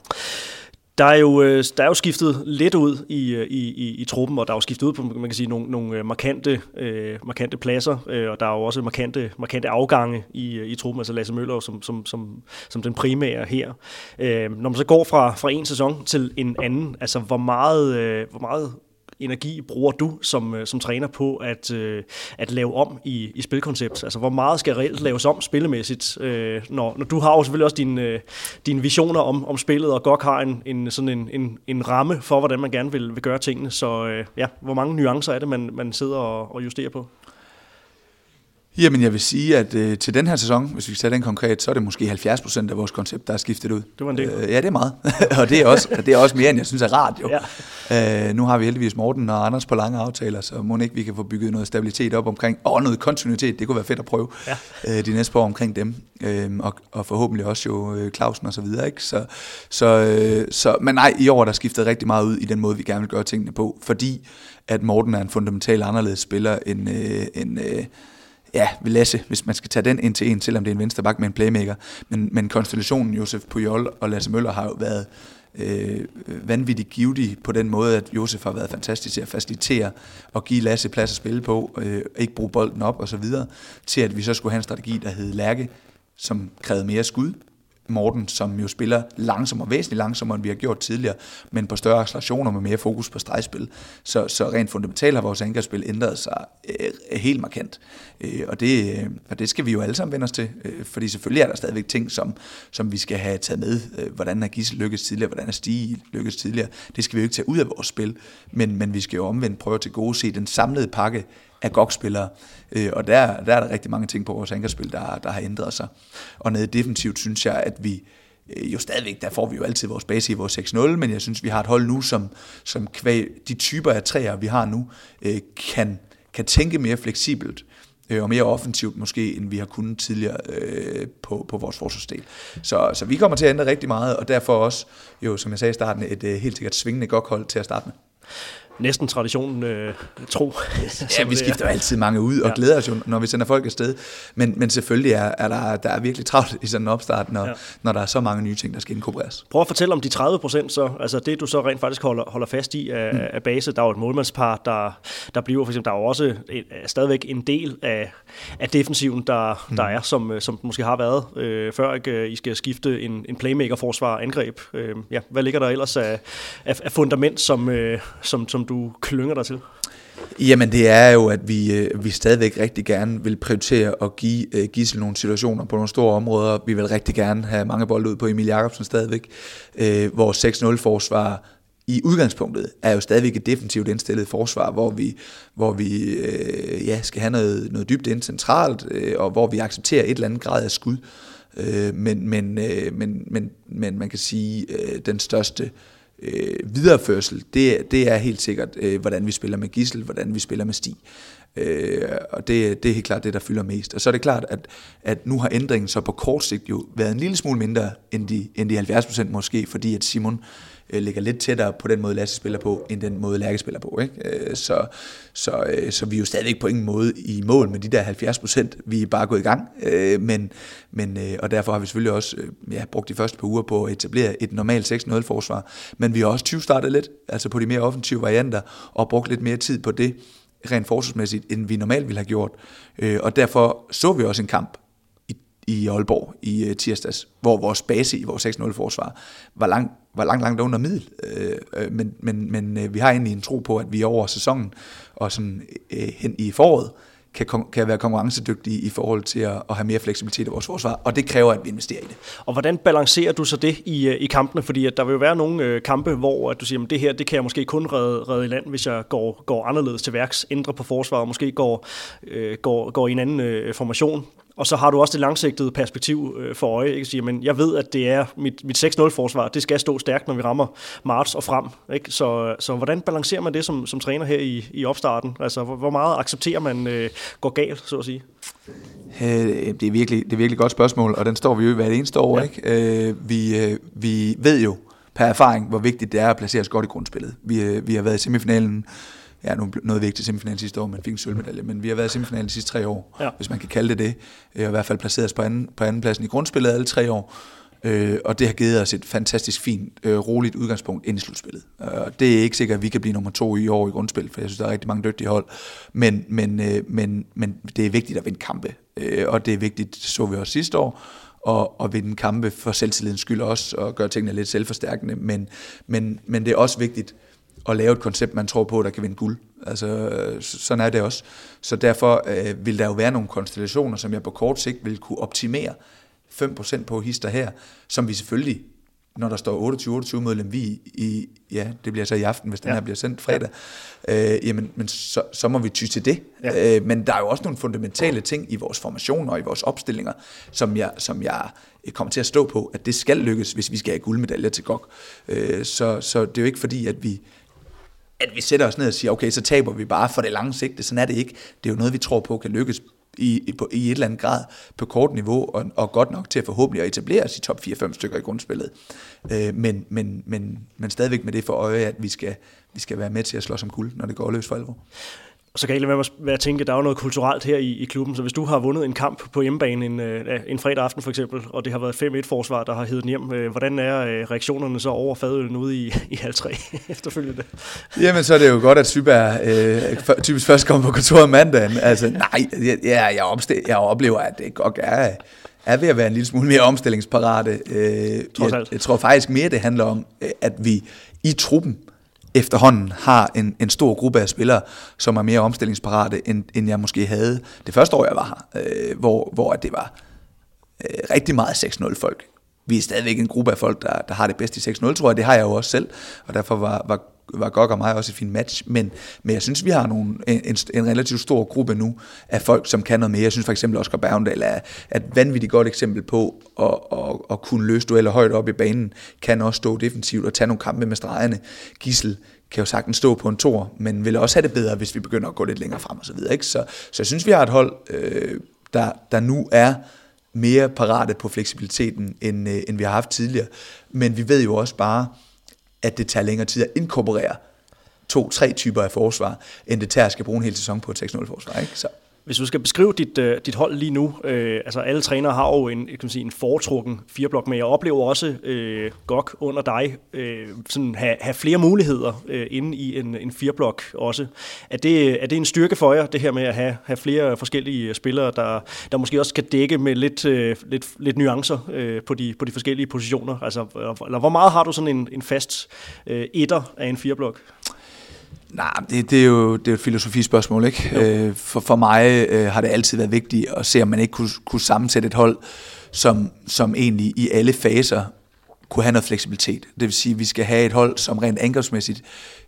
Der er, jo, øh, der er jo skiftet lidt ud i, øh, i, i, i truppen, og der er jo skiftet ud på man kan sige, nogle, nogle øh, markante, øh, markante pladser, øh, og der er jo også markante, markante afgange i, i truppen, altså Lasse Møller som, som, som, som den primære her. Øh, når man så går fra, fra en sæson til en anden, altså hvor meget, øh, hvor meget energi bruger du som, øh, som træner på at, øh, at lave om i, i spilkoncept? Altså, hvor meget skal reelt laves om spillemæssigt? Øh, når, når du har jo selvfølgelig også dine, øh, dine visioner om, om spillet, og godt har en, en, sådan en, en, en ramme for, hvordan man gerne vil, vil gøre tingene. Så øh, ja, hvor mange nuancer er det, man, man sidder og, og justerer på? Jamen, jeg vil sige, at øh, til den her sæson, hvis vi sætter den konkret, så er det måske 70 procent af vores koncept, der er skiftet ud. Det var en del. Øh, ja, det er meget. og det er, også, det er også mere, end jeg synes er rart jo. Ja. Øh, nu har vi heldigvis Morten og Anders på lange aftaler, så må ikke vi kan få bygget noget stabilitet op omkring, og noget kontinuitet, det kunne være fedt at prøve ja. øh, de næste par år omkring dem. Øh, og, og forhåbentlig også jo øh, Clausen og så videre. Ikke? Så, så, øh, så, men nej, i år er der skiftet rigtig meget ud i den måde, vi gerne vil gøre tingene på, fordi at Morten er en fundamental anderledes spiller end, øh, end øh, ja, Lasse, hvis man skal tage den ind til en, selvom det er en venstreback med en playmaker. Men, men konstellationen Josef Pujol og Lasse Møller har jo været øh, vanvittigt givetig på den måde, at Josef har været fantastisk til at facilitere og give Lasse plads at spille på, øh, ikke bruge bolden op og så videre, til at vi så skulle have en strategi, der hed Lærke, som krævede mere skud, Morten, som jo spiller langsommere, væsentligt langsommere, end vi har gjort tidligere, men på større accelerationer med mere fokus på stregspil. Så, så rent fundamentalt har vores angrebsspil ændret sig øh, helt markant. Øh, og, det, øh, og det skal vi jo alle sammen vende os til, øh, fordi selvfølgelig er der stadigvæk ting, som, som vi skal have taget med. Øh, hvordan er Gissel lykkedes tidligere, hvordan er Stige lykkedes tidligere. Det skal vi jo ikke tage ud af vores spil, men, men vi skal jo omvendt prøve at til gode se den samlede pakke af GOG-spillere. Øh, og der, der er der rigtig mange ting på vores angrebsspil, der, der har ændret sig. Og nede defensivt synes jeg, at vi øh, jo stadigvæk, der får vi jo altid vores base i vores 6-0, men jeg synes, vi har et hold nu, som, som kvæg de typer af træer, vi har nu, øh, kan, kan tænke mere fleksibelt øh, og mere offensivt måske, end vi har kunnet tidligere øh, på, på vores forsvarsdel. Så, så vi kommer til at ændre rigtig meget, og derfor også, jo, som jeg sagde i starten, et øh, helt sikkert svingende godt hold til at starte med næsten traditionen øh, tro. ja, vi skifter jo altid mange ud og ja. glæder os jo, når vi sender folk afsted. Men, men selvfølgelig er, er der, der er virkelig travlt i sådan en opstart, når, ja. når der er så mange nye ting, der skal inkorporeres. Prøv at fortælle om de 30 procent så, altså det du så rent faktisk holder, holder fast i af, mm. af base. Der er jo et målmandspar, der, der bliver for eksempel, der er jo også et, stadigvæk en del af, af defensiven, der, mm. der er, som, som måske har været, øh, før ikke, I skal skifte en, en playmaker-forsvar angreb. Øh, ja, hvad ligger der ellers af, af, af fundament, som, øh, som, som du klynger dig til? Jamen det er jo, at vi, øh, vi stadigvæk rigtig gerne vil prioritere at give øh, Gissel nogle situationer på nogle store områder. Vi vil rigtig gerne have mange bolde ud på Emil Jakobsen stadigvæk. Øh, vores 6-0-forsvar i udgangspunktet er jo stadigvæk et defensivt indstillet forsvar, hvor vi, hvor vi ja, skal have noget, noget dybt ind centralt, og hvor vi accepterer et eller andet grad af skud. Uh, men, men, men, men, men man kan sige, den største øh, Øh, videreførsel, det, det er helt sikkert, øh, hvordan vi spiller med Gissel, hvordan vi spiller med Stig. Øh, og det, det er helt klart det, der fylder mest. Og så er det klart, at, at nu har ændringen så på kort sigt jo været en lille smule mindre end de, end de 70 måske, fordi at Simon øh, Øh, ligger lidt tættere på den måde, Lasse spiller på, end den måde, Lærke spiller på. Ikke? Øh, så, så, øh, så vi er jo stadigvæk på ingen måde i mål med de der 70 procent. Vi er bare gået i gang, øh, men, men, øh, og derfor har vi selvfølgelig også øh, ja, brugt de første par uger på at etablere et normalt 6-0-forsvar. Men vi har også 20 startet lidt, altså på de mere offensive varianter, og brugt lidt mere tid på det, rent forsvarsmæssigt, end vi normalt ville have gjort. Øh, og derfor så vi også en kamp i, Aalborg i øh, tirsdags, hvor vores base i vores 6-0-forsvar var langt, var langt, langt under middel. Øh, øh, men men, men øh, vi har egentlig en tro på, at vi over sæsonen og sådan øh, hen i foråret, kan, kan være konkurrencedygtige i forhold til at, at have mere fleksibilitet i vores forsvar, og det kræver, at vi investerer i det. Og hvordan balancerer du så det i, øh, i kampene? Fordi at der vil jo være nogle øh, kampe, hvor at du siger, at det her det kan jeg måske kun redde, redde i land, hvis jeg går, går anderledes til værks, ændrer på forsvaret, og måske går, øh, går, går i en anden øh, formation. Og så har du også det langsigtede perspektiv øh, for øje. Ikke? Sige, men jeg ved, at det er mit, mit 6-0-forsvar. Det skal stå stærkt, når vi rammer marts og frem. Ikke? Så, så hvordan balancerer man det som, som træner her i, i opstarten? Altså, hvor, hvor meget accepterer man øh, går galt, så at sige? Øh, det, er virkelig, det er virkelig et godt spørgsmål, og den står vi jo i hvert eneste år. Ja. Ikke? Øh, vi, øh, vi ved jo per erfaring, hvor vigtigt det er at placere os godt i grundspillet. Vi, øh, vi har været i semifinalen ja, nu nåede vi ikke til semifinalen sidste år, men fik en sølvmedalje, men vi har været i semifinalen de sidste tre år, ja. hvis man kan kalde det det. Øh, og i hvert fald placeret os på anden, på anden pladsen i grundspillet alle tre år. Øh, og det har givet os et fantastisk fint, øh, roligt udgangspunkt ind i slutspillet. Øh, det er ikke sikkert, at vi kan blive nummer to i år i grundspil, for jeg synes, der er rigtig mange dygtige hold. Men, men, øh, men, men det er vigtigt at vinde kampe, øh, og det er vigtigt, så vi også sidste år, og, og vinde kampe for selvtillidens skyld også, og gøre tingene lidt selvforstærkende. Men, men, men det er også vigtigt, at lave et koncept, man tror på, der kan vinde guld. Altså, sådan er det også. Så derfor øh, vil der jo være nogle konstellationer, som jeg på kort sigt vil kunne optimere 5% på hister her, som vi selvfølgelig når der står 28-28 mod Lemvi i, ja, det bliver så i aften, hvis den ja. her bliver sendt fredag, ja. øh, jamen, men så, så må vi ty til det. Ja. Øh, men der er jo også nogle fundamentale ting i vores formationer og i vores opstillinger, som jeg, som jeg kommer til at stå på, at det skal lykkes, hvis vi skal have guldmedaljer til GOG. Øh, så, så det er jo ikke fordi, at vi, at vi sætter os ned og siger, okay, så taber vi bare for det lange sigte. Sådan er det ikke. Det er jo noget, vi tror på kan lykkes i, i, i et eller andet grad på kort niveau, og, og godt nok til at forhåbentlig at etablere os i top 4-5 stykker i grundspillet. Øh, men, men, men, men stadigvæk med det for øje, at vi skal, vi skal være med til at slå som guld, når det går løs for alvor. Og så kan jeg ikke være at tænke, at der er noget kulturelt her i, i klubben, så hvis du har vundet en kamp på hjemmebane en, øh, en fredag aften for eksempel, og det har været 5-1-forsvar, der har heddet hjem, øh, hvordan er øh, reaktionerne så over fadølen ude i, i halv 3 efterfølgende? Jamen, så er det jo godt, at Syberg øh, typisk først kommer på kontoret mandagen. Altså, nej, jeg, jeg, jeg, jeg oplever, at det godt er, er ved at være en lille smule mere omstillingsparate. Øh, jeg, jeg tror faktisk mere, det handler om, at vi i truppen, efterhånden har en, en stor gruppe af spillere, som er mere omstillingsparate, end, end jeg måske havde det første år, jeg var her, øh, hvor, hvor det var øh, rigtig meget 6-0 folk. Vi er stadigvæk en gruppe af folk, der, der har det bedste i 6-0, tror jeg. Det har jeg jo også selv, og derfor var, var var Gok og mig også et fint match, men, men jeg synes, vi har nogle, en, en relativt stor gruppe nu af folk, som kan noget mere. Jeg synes for eksempel, Oscar Bergendal er, er et vanvittigt godt eksempel på at, at, at kunne løse dueller højt op i banen, kan også stå defensivt og tage nogle kampe med stregerne. Gissel kan jo sagtens stå på en tor, men vil også have det bedre, hvis vi begynder at gå lidt længere frem og så videre. Ikke? Så, så jeg synes, vi har et hold, øh, der, der nu er mere parate på fleksibiliteten, end, øh, end vi har haft tidligere. Men vi ved jo også bare, at det tager længere tid at inkorporere to-tre typer af forsvar, end det tager at skal bruge en hel sæson på et 6-0 forsvar. Ikke? Så. Hvis du skal beskrive dit, øh, dit hold lige nu, øh, altså alle trænere har jo en, kan man sige, en foretrukken fireblok, men jeg oplever også øh, Gok under dig øh, sådan have, have flere muligheder øh, inde i en, en fireblok også. Er det, er det en styrke for jer, det her med at have, have flere forskellige spillere, der, der måske også kan dække med lidt, øh, lidt, lidt nuancer øh, på, de, på de forskellige positioner? Altså, øh, eller hvor meget har du sådan en, en fast øh, etter af en fireblok? Nej, det, det, er jo det er et filosofispørgsmål, ikke? Øh, for, for mig øh, har det altid været vigtigt at se, om man ikke kunne, kunne sammensætte et hold, som, som egentlig i alle faser kunne have noget fleksibilitet. Det vil sige, at vi skal have et hold, som rent angrebsmæssigt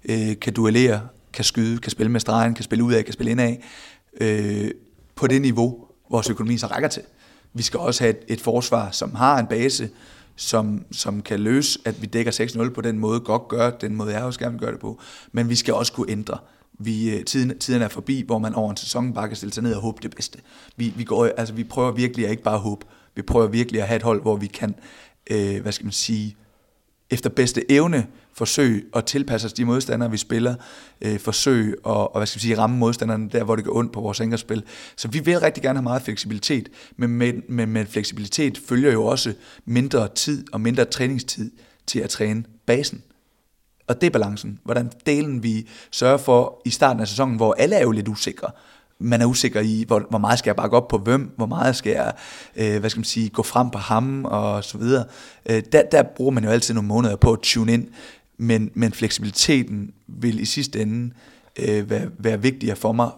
øh, kan duellere, kan skyde, kan spille med stregen, kan spille ud af, kan spille ind af, øh, på det niveau, vores økonomi så rækker til. Vi skal også have et, et forsvar, som har en base, som, som kan løse, at vi dækker 6-0 på den måde, godt gør, den måde jeg også gerne vil gøre det på. Men vi skal også kunne ændre. Vi, øh, tiden, tiden er forbi, hvor man over en sæson bare kan stille sig ned og håbe det bedste. Vi, vi, går, altså, vi prøver virkelig at ikke bare håbe, vi prøver virkelig at have et hold, hvor vi kan, øh, hvad skal man sige, efter bedste evne forsøg at tilpasse os de modstandere, vi spiller, øh, forsøg at og, hvad skal vi sige, ramme modstanderne der, hvor det går ondt på vores angrebsspil. Så vi vil rigtig gerne have meget fleksibilitet, men med, med, med fleksibilitet følger jo også mindre tid og mindre træningstid til at træne basen. Og det er balancen. Hvordan delen vi sørger for i starten af sæsonen, hvor alle er jo lidt usikre, man er usikker i, hvor, hvor meget skal jeg bakke op på hvem, hvor meget skal jeg, øh, hvad skal man sige, gå frem på ham og så videre. Øh, der, der bruger man jo altid nogle måneder på at tune ind, men, men fleksibiliteten vil i sidste ende øh, være, være vigtigere for mig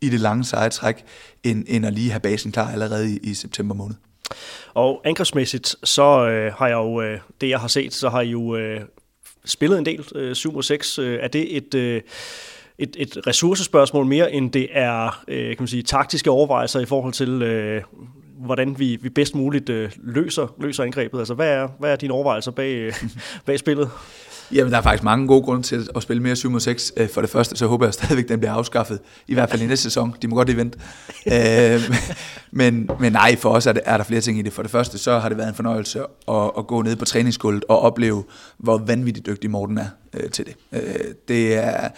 i det lange seje træk, end, end at lige have basen klar allerede i, i september måned. Og angrebsmæssigt, så øh, har jeg jo, øh, det jeg har set, så har I jo øh, spillet en del, øh, 7 og 6. Øh, er det et... Øh, et, et ressourcespørgsmål mere, end det er øh, kan man sige, taktiske overvejelser i forhold til, øh, hvordan vi, vi bedst muligt øh, løser, løser angrebet. Altså, hvad er, hvad er dine overvejelser bag, øh, bag spillet? Jamen, der er faktisk mange gode grunde til at spille mere 7 mod 6. Øh, for det første, så håber jeg stadigvæk, at den bliver afskaffet. I hvert fald i næste sæson. De må godt vente. Øh, men, men nej, for os er, det, er der flere ting i det. For det første, så har det været en fornøjelse at, at gå ned på træningsgulvet og opleve, hvor vanvittigt dygtig Morten er øh, til det. Øh, det er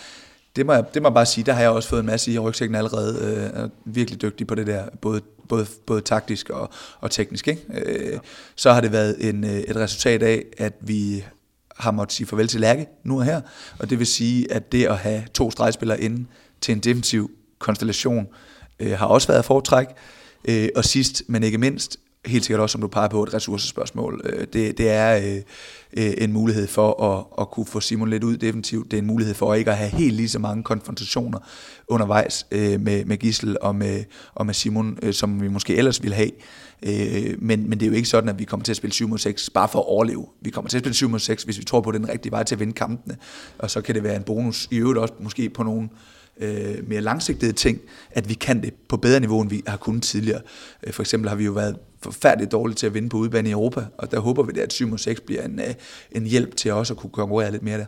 det må, jeg, det må jeg bare sige, der har jeg også fået en masse i rygsækken allerede. Øh, er virkelig dygtig på det der, både, både, både taktisk og, og teknisk. Ikke? Øh, så har det været en, øh, et resultat af, at vi har måttet sige farvel til Lærke nu og her, og det vil sige, at det at have to stregspillere inde til en defensiv konstellation, øh, har også været foretræk. Øh, og sidst, men ikke mindst, helt sikkert også, som du peger på, et ressourcespørgsmål. Øh, det, det er øh, øh, en mulighed for at, at kunne få Simon lidt ud defensivt. Det er en mulighed for ikke at have helt lige så mange konfrontationer undervejs øh, med, med Gissel og med, og med Simon, øh, som vi måske ellers ville have. Øh, men, men det er jo ikke sådan, at vi kommer til at spille 7 mod 6 bare for at overleve. Vi kommer til at spille 7 mod 6, hvis vi tror på, den rigtige vej til at vinde kampene. Og så kan det være en bonus i øvrigt også måske på nogle øh, mere langsigtede ting, at vi kan det på bedre niveau, end vi har kunnet tidligere. Øh, for eksempel har vi jo været forfærdeligt dårlige til at vinde på udebane i Europa, og der håber vi, at 7 mod 6 bliver en, øh, en hjælp til os at kunne konkurrere lidt mere der.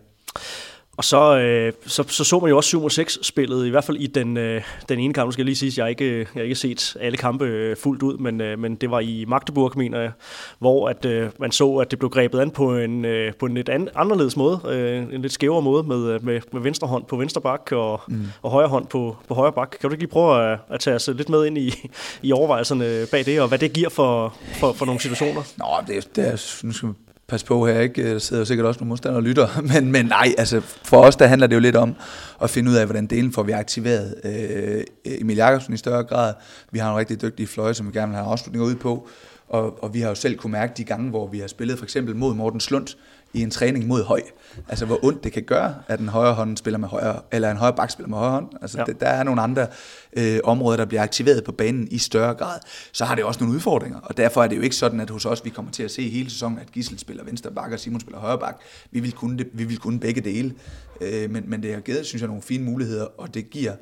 Og så, øh, så, så så man jo også 7 6 spillet, i hvert fald i den, øh, den ene kamp. Nu skal jeg lige sige, at jeg ikke, jeg har ikke set alle kampe øh, fuldt ud, men, øh, men det var i Magdeburg, mener jeg, hvor at, øh, man så, at det blev grebet an på en, øh, på en lidt an, anderledes måde, øh, en lidt skævere måde med, øh, med, med venstre hånd på venstre bak og, mm. og højre hånd på, på højre bak. Kan du ikke lige prøve at, at tage os lidt med ind i, i overvejelserne bag det, og hvad det giver for, for, for nogle situationer? Nå, det, det er, nu skal pas på her, ikke? Der sidder jo sikkert også nogle modstandere og lytter. Men, men nej, altså for os, der handler det jo lidt om at finde ud af, hvordan delen får vi aktiveret. Øh, Emil Jakobsen i større grad. Vi har en rigtig dygtig fløje, som vi gerne vil have afslutninger ud på. Og, og vi har jo selv kunne mærke de gange, hvor vi har spillet for eksempel mod Morten Slund, i en træning mod høj. Altså hvor ondt det kan gøre, at en højre hånd spiller med højre, eller en højre bak spiller med højre hånd. Altså ja. det, der er nogle andre øh, områder, der bliver aktiveret på banen i større grad. Så har det også nogle udfordringer, og derfor er det jo ikke sådan, at hos os vi kommer til at se hele sæsonen, at Gissel spiller venstre bak, og Simon spiller højre bak. Vi vil kunne, det, vi vil kunne begge dele, øh, men, men det har givet, synes jeg, nogle fine muligheder, og det giver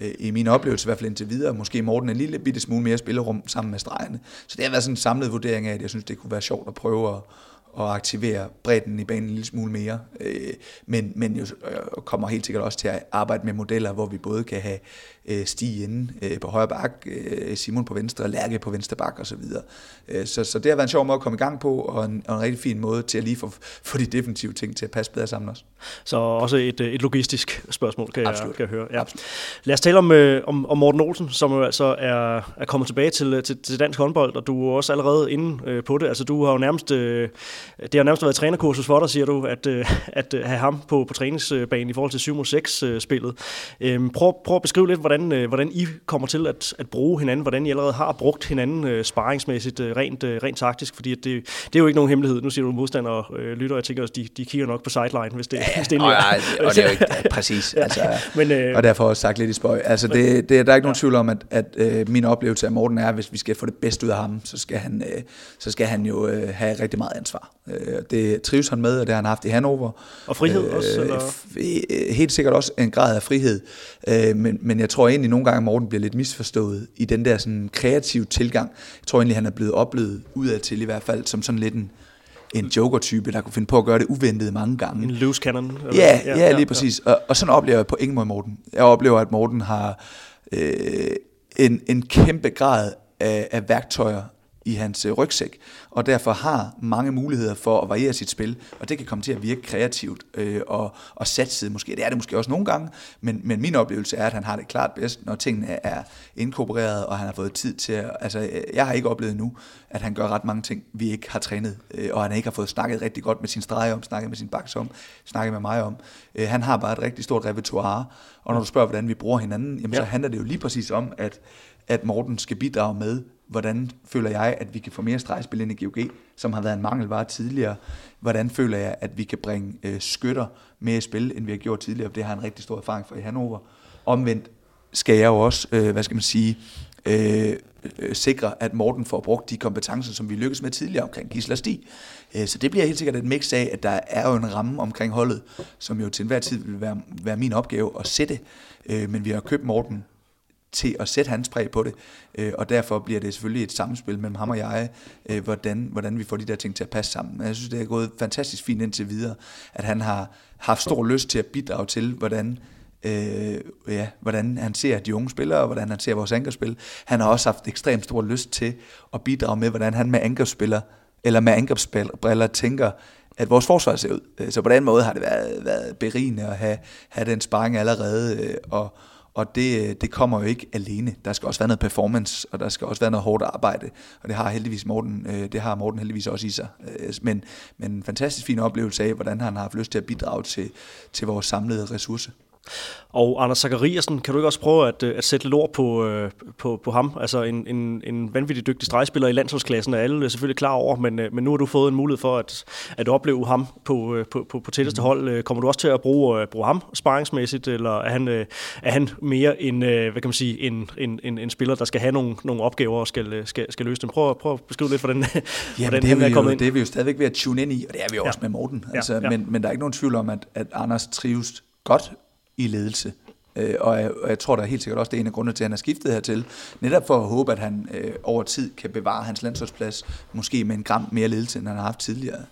øh, i min oplevelse, i hvert fald indtil videre, måske Morten en lille bitte smule mere spillerum sammen med stregerne. Så det har været sådan en samlet vurdering af, at jeg synes, det kunne være sjovt at prøve at, at aktivere bredden i banen en lille smule mere. Øh, men, men jo øh, kommer helt sikkert også til at arbejde med modeller, hvor vi både kan have Stig inde øh, på højre bak, øh, Simon på venstre, Lærke på venstre bak osv. Så, videre. øh, så, så det har været en sjov måde at komme i gang på, og en, og en rigtig fin måde til at lige få, få de definitive ting til at passe bedre sammen også. Så også et, øh, et logistisk spørgsmål, kan, Absolut. jeg, kan jeg høre. Ja. Absolut. Lad os tale om, øh, om, om Morten Olsen, som jo altså er, er kommet tilbage til, til, til dansk håndbold, og du er også allerede inde øh, på det. Altså du har jo nærmest, øh, det har nærmest været trænerkursus for dig, siger du, at, øh, at have ham på, på træningsbanen i forhold til 7 6 spillet. Øh, prøv, prøv at beskrive lidt, hvordan, øh, hvordan I kommer til at, at bruge hinanden, hvordan I allerede har brugt hinanden øh, sparringsmæssigt, øh, rent, øh, rent taktisk, fordi det, det er jo ikke nogen hemmelighed. Nu siger du modstandere øh, lytter, jeg tænker også, de, de kigger nok på sideline, hvis det, ja, hvis det er og, og det er jo ikke ja, præcis. ja, altså, men, øh, og derfor også sagt lidt i spøj. Altså, det, det, der er ikke nogen ja. tvivl om, at, at øh, min oplevelse af Morten er, at hvis vi skal få det bedste ud af ham, så skal han, øh, så skal han jo øh, have rigtig meget ansvar. Øh, det trives han med, og det har han haft i Hannover. Og frihed øh, også? Eller? Helt sikkert også en grad af frihed. Øh, men, men jeg tror egentlig nogle gange, at Morten bliver lidt misforstået i den der sådan kreative tilgang. Jeg tror egentlig, han er blevet oplevet udadtil i hvert fald som sådan lidt en, en joker-type, der kunne finde på at gøre det uventet mange gange. En loose cannon? Eller? Ja, ja, ja, lige præcis. Ja. Og, og sådan oplever jeg på ingen måde Morten. Jeg oplever, at Morten har øh, en, en kæmpe grad af, af værktøjer i hans øh, rygsæk, og derfor har mange muligheder for at variere sit spil, og det kan komme til at virke kreativt øh, og, og satset måske. Det er det måske også nogle gange, men, men min oplevelse er, at han har det klart bedst, når tingene er inkorporeret, og han har fået tid til at... Altså, øh, jeg har ikke oplevet nu, at han gør ret mange ting, vi ikke har trænet, øh, og han ikke har fået snakket rigtig godt med sin streg om, snakket med sin baks om, snakket med mig om. Øh, han har bare et rigtig stort repertoire, og når du spørger, hvordan vi bruger hinanden, jamen, ja. så handler det jo lige præcis om, at, at Morten skal bidrage med hvordan føler jeg, at vi kan få mere stregspil ind i GOG, som har været en mangelvare tidligere. Hvordan føler jeg, at vi kan bringe øh, skytter mere i spil, end vi har gjort tidligere. For Det har en rigtig stor erfaring for i Hannover. Omvendt skal jeg jo også, øh, hvad skal man sige, øh, øh, sikre, at Morten får brugt de kompetencer, som vi lykkedes med tidligere omkring Gisler Stig. Øh, så det bliver helt sikkert et mix af, at der er jo en ramme omkring holdet, som jo til enhver tid vil være, være min opgave at sætte. Øh, men vi har købt Morten til at sætte hans præg på det, øh, og derfor bliver det selvfølgelig et samspil mellem ham og jeg, øh, hvordan, hvordan vi får de der ting til at passe sammen. Men jeg synes, det er gået fantastisk fint indtil videre, at han har haft stor lyst til at bidrage til, hvordan øh, ja, hvordan han ser de unge spillere, og hvordan han ser vores angrebsspil. Han har også haft ekstremt stor lyst til at bidrage med, hvordan han med angrebsspiller, eller med angrebsbriller tænker, at vores forsvar ser ud. Øh, så på den måde har det været, været berigende at have, have den sparring allerede, øh, og, og det, øh, det kommer jo ikke alene. Der skal også være noget performance, og der skal også være noget hårdt arbejde. Og det har heldigvis Morten, øh, det har Morten heldigvis også i sig. Øh, men, men en fantastisk fin oplevelse af, hvordan han har haft lyst til at bidrage til, til vores samlede ressource. Og Anders Zachariasen, kan du ikke også prøve at, øh, at sætte lidt ord på, øh, på, på ham? Altså en, en, en vanvittig dygtig stregspiller i landsholdsklassen, er alle selvfølgelig klar over, men, øh, men nu har du fået en mulighed for at, at opleve ham på, på, på, på tætteste mm. hold. Kommer du også til at bruge, bruge ham sparringsmæssigt, eller er han, er han mere en, hvad kan man sige, en, en, en, en spiller, der skal have nogle, nogle opgaver og skal, skal, skal løse dem? Prøv, prøv at beskrive lidt, hvordan, ja, hvordan det han er, er kommet jo, ind. Det er vi jo stadigvæk ved at tune ind i, og det er vi jo ja. også med Morten. Altså, ja, ja. Men, men der er ikke nogen tvivl om, at, at Anders trives godt i ledelse. Øh, og, jeg, og jeg tror da helt sikkert også, det er en af grundene til, at han har skiftet hertil. Netop for at håbe, at han øh, over tid kan bevare hans landsholdsplads, måske med en gram mere ledelse, end han har haft tidligere.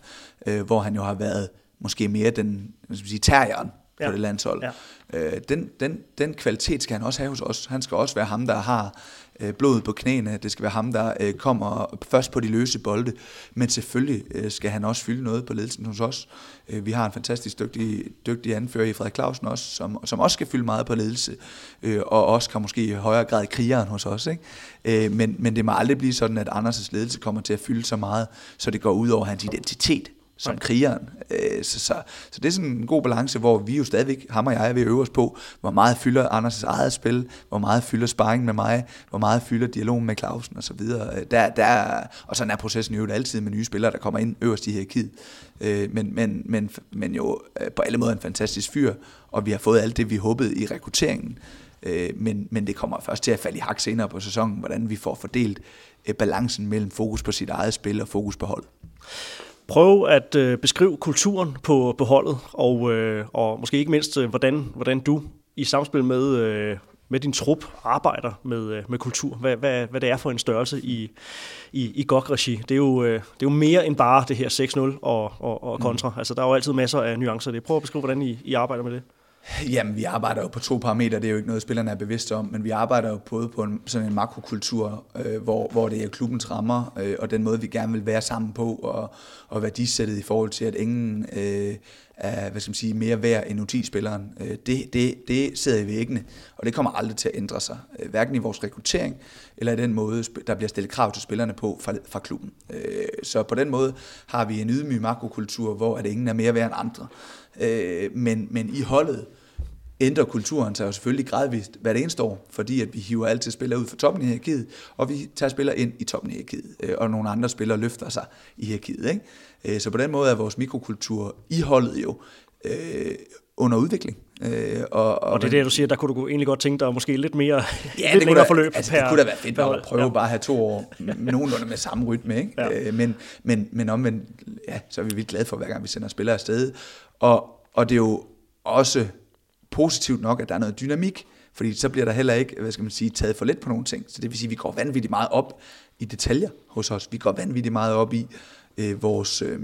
Øh, hvor han jo har været måske mere den hvad skal man sige, terrieren ja. på det landshold. Ja. Øh, den, den, den kvalitet skal han også have hos os. Han skal også være ham, der har øh, blodet på knæene. Det skal være ham, der øh, kommer først på de løse bolde. Men selvfølgelig øh, skal han også fylde noget på ledelsen hos os. Øh, vi har en fantastisk dygtig, dygtig anfører i Frederik Clausen også, som, som også skal fylde meget på ledelse. Øh, og også kan måske i højere grad krigeren hos os. Ikke? Øh, men, men det må aldrig blive sådan, at Anders' ledelse kommer til at fylde så meget, så det går ud over hans identitet som krigeren. Øh, så, så, så det er sådan en god balance, hvor vi jo stadigvæk, ham og jeg, er ved at øve os på, hvor meget fylder Anders' eget spil, hvor meget fylder sparring med mig, hvor meget fylder dialogen med Clausen og så videre. Øh, der, der, og sådan er processen jo altid med nye spillere, der kommer ind øverst i hierarkiet. Øh, men, men, men, men jo øh, på alle måder en fantastisk fyr, og vi har fået alt det, vi håbede i rekrutteringen. Øh, men, men det kommer først til at falde i hak senere på sæsonen, hvordan vi får fordelt balancen mellem fokus på sit eget spil og fokus på hold prøve at øh, beskrive kulturen på, på holdet, og, øh, og måske ikke mindst, øh, hvordan, hvordan du i samspil med, øh, med din trup arbejder med, øh, med kultur. Hvad, hvad, hvad det er for en størrelse i, i, i GOG-regi. Det, er jo, øh, det er jo mere end bare det her 6-0 og, og, og kontra. Mm. Altså, der er jo altid masser af nuancer. Det. Prøv at beskrive, hvordan I, I arbejder med det. Jamen, vi arbejder jo på to parametre, det er jo ikke noget, spillerne er bevidste om, men vi arbejder jo både på en, sådan en makrokultur, øh, hvor, hvor det er klubbens rammer, øh, og den måde, vi gerne vil være sammen på, og, og værdisættet i forhold til, at ingen øh, er hvad skal man sige, mere værd end U10-spilleren. Øh, det, det, det sidder i væggene, og det kommer aldrig til at ændre sig, øh, hverken i vores rekruttering, eller i den måde, der bliver stillet krav til spillerne på fra, fra klubben. Øh, så på den måde har vi en ydmyg makrokultur, hvor at ingen er mere værd end andre. Øh, men, men i holdet ændrer kulturen sig jo selvfølgelig gradvist hvert eneste år, fordi at vi hiver altid spillere ud fra toppen i hierarkiet, og vi tager spillere ind i toppen i hierarkiet, øh, og nogle andre spillere løfter sig i hierarkiet. Ikke? Øh, så på den måde er vores mikrokultur i holdet jo øh, under udvikling. Øh, og, og, og det er det, du siger, der kunne du egentlig godt tænke dig måske lidt mere ja, lidt det længere forløb. Altså, per, det kunne da være fedt at prøve ja. bare at have to år nogenlunde med samme rytme. Ikke? Ja. Øh, men, men, men omvendt, ja, så er vi vildt glade for, hver gang vi sender spillere afsted. Og, og det er jo også positivt nok, at der er noget dynamik, fordi så bliver der heller ikke, hvad skal man sige, taget for let på nogle ting. Så det vil sige, at vi går vanvittigt meget op i detaljer hos os. Vi går vanvittigt meget op i øh, vores, øh,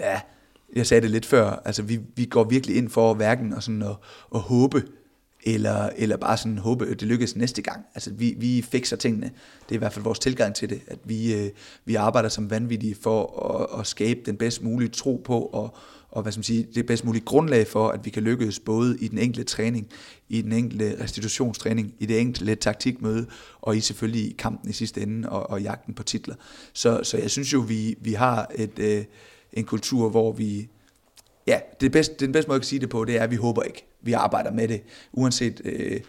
ja, jeg sagde det lidt før, altså vi, vi går virkelig ind for hverken og sådan at, at håbe, eller, eller bare sådan håbe, at det lykkes næste gang. Altså vi, vi fikser tingene. Det er i hvert fald vores tilgang til det, at vi, øh, vi arbejder som vanvittige for at, at skabe den bedst mulige tro på, og, og hvad skal man sige, det bedst mulige grundlag for, at vi kan lykkes både i den enkelte træning, i den enkelte restitutionstræning, i det enkelte taktikmøde, og i selvfølgelig i kampen i sidste ende, og, og jagten på titler. Så, så jeg synes jo, vi, vi har et, øh, en kultur, hvor vi, ja, det bedste, den bedste måde, jeg kan sige det på, det er, at vi håber ikke. Vi arbejder med det, uanset, øh,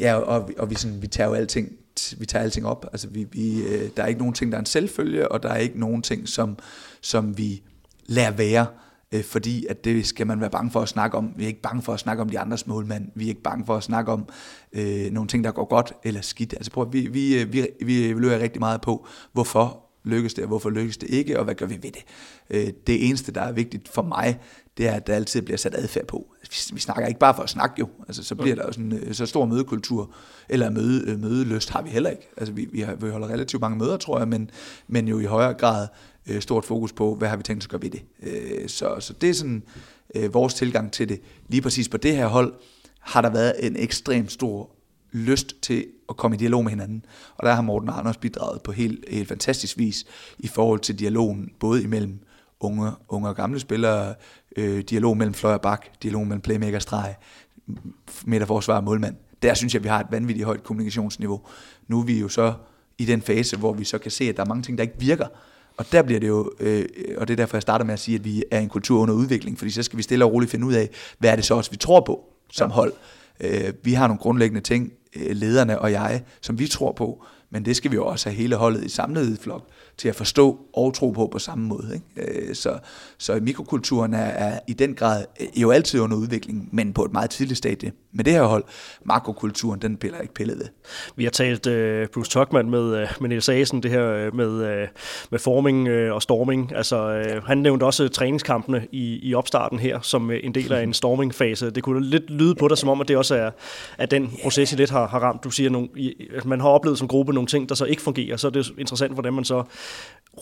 ja, og, og vi, sådan, vi tager jo alting vi tager alting op. Altså vi, vi, øh, der er ikke nogen ting, der er en selvfølge, og der er ikke nogen ting, som, som vi lader være øh, fordi at det skal man være bange for at snakke om. Vi er ikke bange for at snakke om de andres målmand. Vi er ikke bange for at snakke om øh, nogle ting, der går godt eller skidt. Altså prøv, vi, vi, øh, vi, vi evaluerer rigtig meget på, hvorfor lykkes det, og hvorfor lykkes det ikke, og hvad gør vi ved det. Øh, det eneste, der er vigtigt for mig, det er, at der altid bliver sat adfærd på. Vi, snakker ikke bare for at snakke jo, altså så bliver der jo sådan øh, så stor mødekultur, eller møde, øh, mødeløst har vi heller ikke. Altså vi, vi, har, vi holder relativt mange møder, tror jeg, men, men jo i højere grad øh, stort fokus på, hvad har vi tænkt os at gøre ved det. Øh, så, så det er sådan øh, vores tilgang til det. Lige præcis på det her hold har der været en ekstrem stor lyst til at komme i dialog med hinanden. Og der har Morten Anders bidraget på helt, helt fantastisk vis i forhold til dialogen, både imellem unge, unge og gamle spillere, øh, dialog mellem fløj og bak, dialog mellem playmaker streg, midterforsvar og målmand. Der synes jeg, vi har et vanvittigt højt kommunikationsniveau. Nu er vi jo så i den fase, hvor vi så kan se, at der er mange ting, der ikke virker. Og der bliver det jo, øh, og det er derfor, jeg starter med at sige, at vi er en kultur under udvikling, fordi så skal vi stille og roligt finde ud af, hvad er det så også, vi tror på? som ja. hold. Øh, vi har nogle grundlæggende ting, øh, lederne og jeg, som vi tror på, men det skal vi jo også have hele holdet i samlet flok til at forstå og tro på på samme måde. Ikke? Øh, så, så mikrokulturen er, er i den grad øh, jo altid under udvikling, men på et meget tidligt stadie. Med det her hold, makrokulturen, den piller ikke pillet ved. Vi har talt uh, Bruce Tuckman med, uh, med Niels Asen, det her uh, med, uh, med forming uh, og storming. Altså, uh, han nævnte også træningskampene i, i opstarten her, som en del af en stormingfase. Det kunne lidt lyde på dig, som om, at det også er at den proces, I lidt har, har ramt. Du siger, nogle, at man har oplevet som gruppe nogle ting, der så ikke fungerer. Så er det interessant, hvordan man så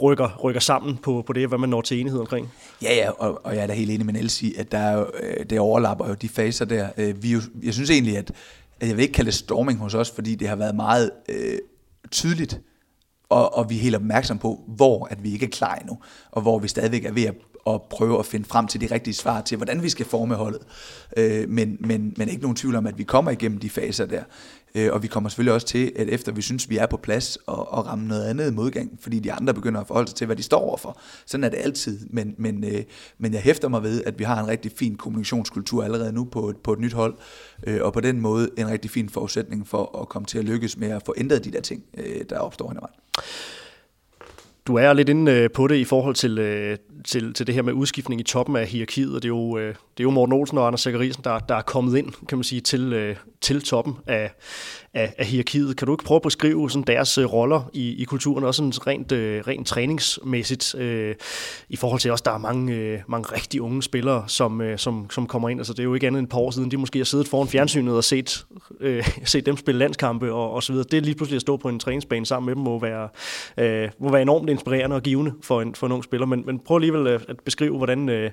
rykker, rykker sammen på, på det, hvad man når til enighed omkring. Ja, ja, og, og jeg er da helt enig med Niels i, at der er jo, øh, det overlapper jo de faser der. Øh, vi jo, jeg synes egentlig, at, at jeg vil ikke kalde det storming hos os, fordi det har været meget øh, tydeligt, og, og vi er helt opmærksom på, hvor at vi ikke er klar endnu, og hvor vi stadigvæk er ved at, at prøve at finde frem til de rigtige svar til, hvordan vi skal forme holdet. Øh, men, men, men ikke nogen tvivl om, at vi kommer igennem de faser der. Øh, og vi kommer selvfølgelig også til, at efter vi synes, vi er på plads, og, og ramme noget andet modgang, fordi de andre begynder at forholde sig til, hvad de står overfor. Sådan er det altid, men, men, øh, men jeg hæfter mig ved, at vi har en rigtig fin kommunikationskultur allerede nu på et, på et nyt hold, øh, og på den måde en rigtig fin forudsætning for at komme til at lykkes med at få ændret de der ting, øh, der opstår undervejs. Du er lidt inde øh, på det i forhold til, øh, til, til det her med udskiftning i toppen af hierarkiet, og det er jo, øh, det er jo Morten Olsen og Anders Zachariasen, der, der er kommet ind, kan man sige, til, øh, til toppen af, af, af hierarkiet. Kan du ikke prøve at beskrive sådan deres roller i, i kulturen, også sådan rent, rent træningsmæssigt, øh, i forhold til også, der er mange, øh, mange rigtig unge spillere, som, øh, som, som kommer ind. Altså, det er jo ikke andet end et par år siden, de måske har siddet foran fjernsynet og set, øh, set dem spille landskampe og, og så videre. Det er lige pludselig at stå på en træningsbane sammen med dem, må være, øh, må være enormt inspirerende og givende for en, for en ung spiller. Men, men prøv alligevel at, at beskrive, hvordan, øh,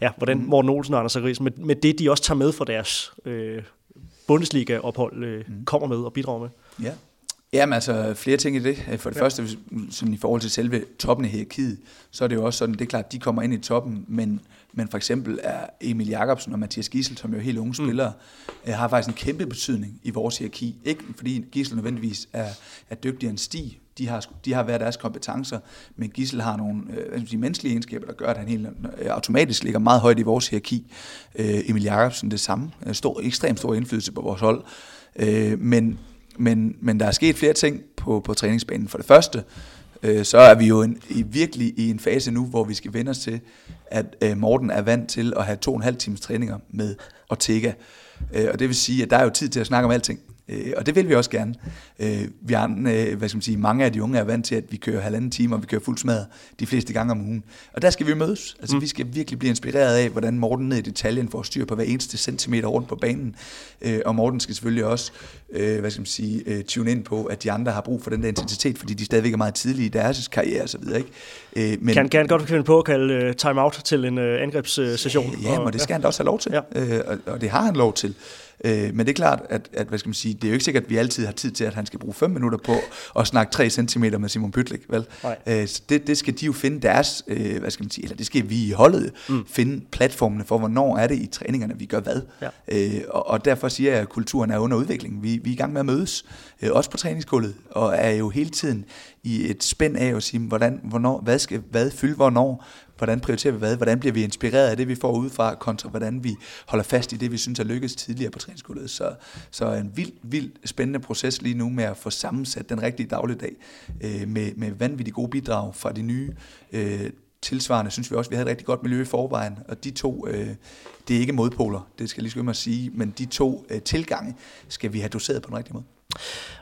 ja, hvordan mm. Morten Olsen og Anders Aris, med, med det, de også tager med for deres øh, Bundesliga-ophold, øh, mm. kommer med og bidrager med. Ja. Jamen altså, flere ting i det. For det ja. første, sådan i forhold til selve toppen af hierarkiet, så er det jo også sådan, det er klart, at de kommer ind i toppen, men, men for eksempel er Emil Jakobsen og Mathias Gissel, som jo er helt unge mm. spillere, mm. har faktisk en kæmpe betydning i vores hierarki. Ikke fordi Gissel nødvendigvis er, er dygtigere end Stig, de har, de har hver deres kompetencer, men Gissel har nogle øh, sige, menneskelige egenskaber, der gør, at han helt øh, automatisk ligger meget højt i vores hierarki. Øh, Emil Jakobsen det samme. Stor, ekstremt stor indflydelse på vores hold. Øh, men, men, men der er sket flere ting på, på træningsbanen. For det første, øh, så er vi jo en, i, virkelig i en fase nu, hvor vi skal vende os til, at øh, Morten er vant til at have to og en halv times træninger med Ortega. Øh, og det vil sige, at der er jo tid til at snakke om alting. Øh, og det vil vi også gerne. Øh, vi er, øh, hvad skal man sige, mange af de unge er vant til, at vi kører halvanden time, og vi kører fuld smad de fleste gange om ugen. Og der skal vi mødes. Altså, mm. Vi skal virkelig blive inspireret af, hvordan Morten ned i detaljen får styr på hver eneste centimeter rundt på banen. Øh, og Morten skal selvfølgelig også øh, hvad skal man sige, øh, tune ind på, at de andre har brug for den der intensitet, fordi de stadigvæk er meget tidlige i deres karriere osv. Ikke? Øh, men, kan, kan han godt finde på at kalde uh, time-out til en uh, angrebssession? Øh, ja, men det skal ja. han da også have lov til, ja. øh, og, og det har han lov til. Øh, men det er klart, at, at hvad skal man sige, det er jo ikke sikkert, at vi altid har tid til, at han skal bruge 5 minutter på at snakke 3 cm med Simon Pytlik, vel? Øh, så det, det skal de jo finde deres, øh, hvad skal man sige, eller det skal vi i holdet mm. finde platformene for, hvornår er det i træningerne, vi gør hvad. Ja. Øh, og, og derfor siger jeg, at kulturen er under udvikling. Vi, vi er i gang med at mødes, øh, også på træningskullet, og er jo hele tiden i et spænd af at sige, hvordan, hvornår, hvad skal hvad fylde hvornår, hvordan prioriterer vi hvad, hvordan bliver vi inspireret af det, vi får udefra, kontra hvordan vi holder fast i det, vi synes er lykkedes tidligere på træningsskollet. Så, så en vild, vild spændende proces lige nu med at få sammensat den rigtige dagligdag øh, med, med vanvittigt gode bidrag fra de nye øh, tilsvarende synes vi også, at vi havde et rigtig godt miljø i forvejen, og de to, øh, det er ikke modpoler, det skal jeg lige skynde mig at sige, men de to øh, tilgange skal vi have doseret på den rigtige måde.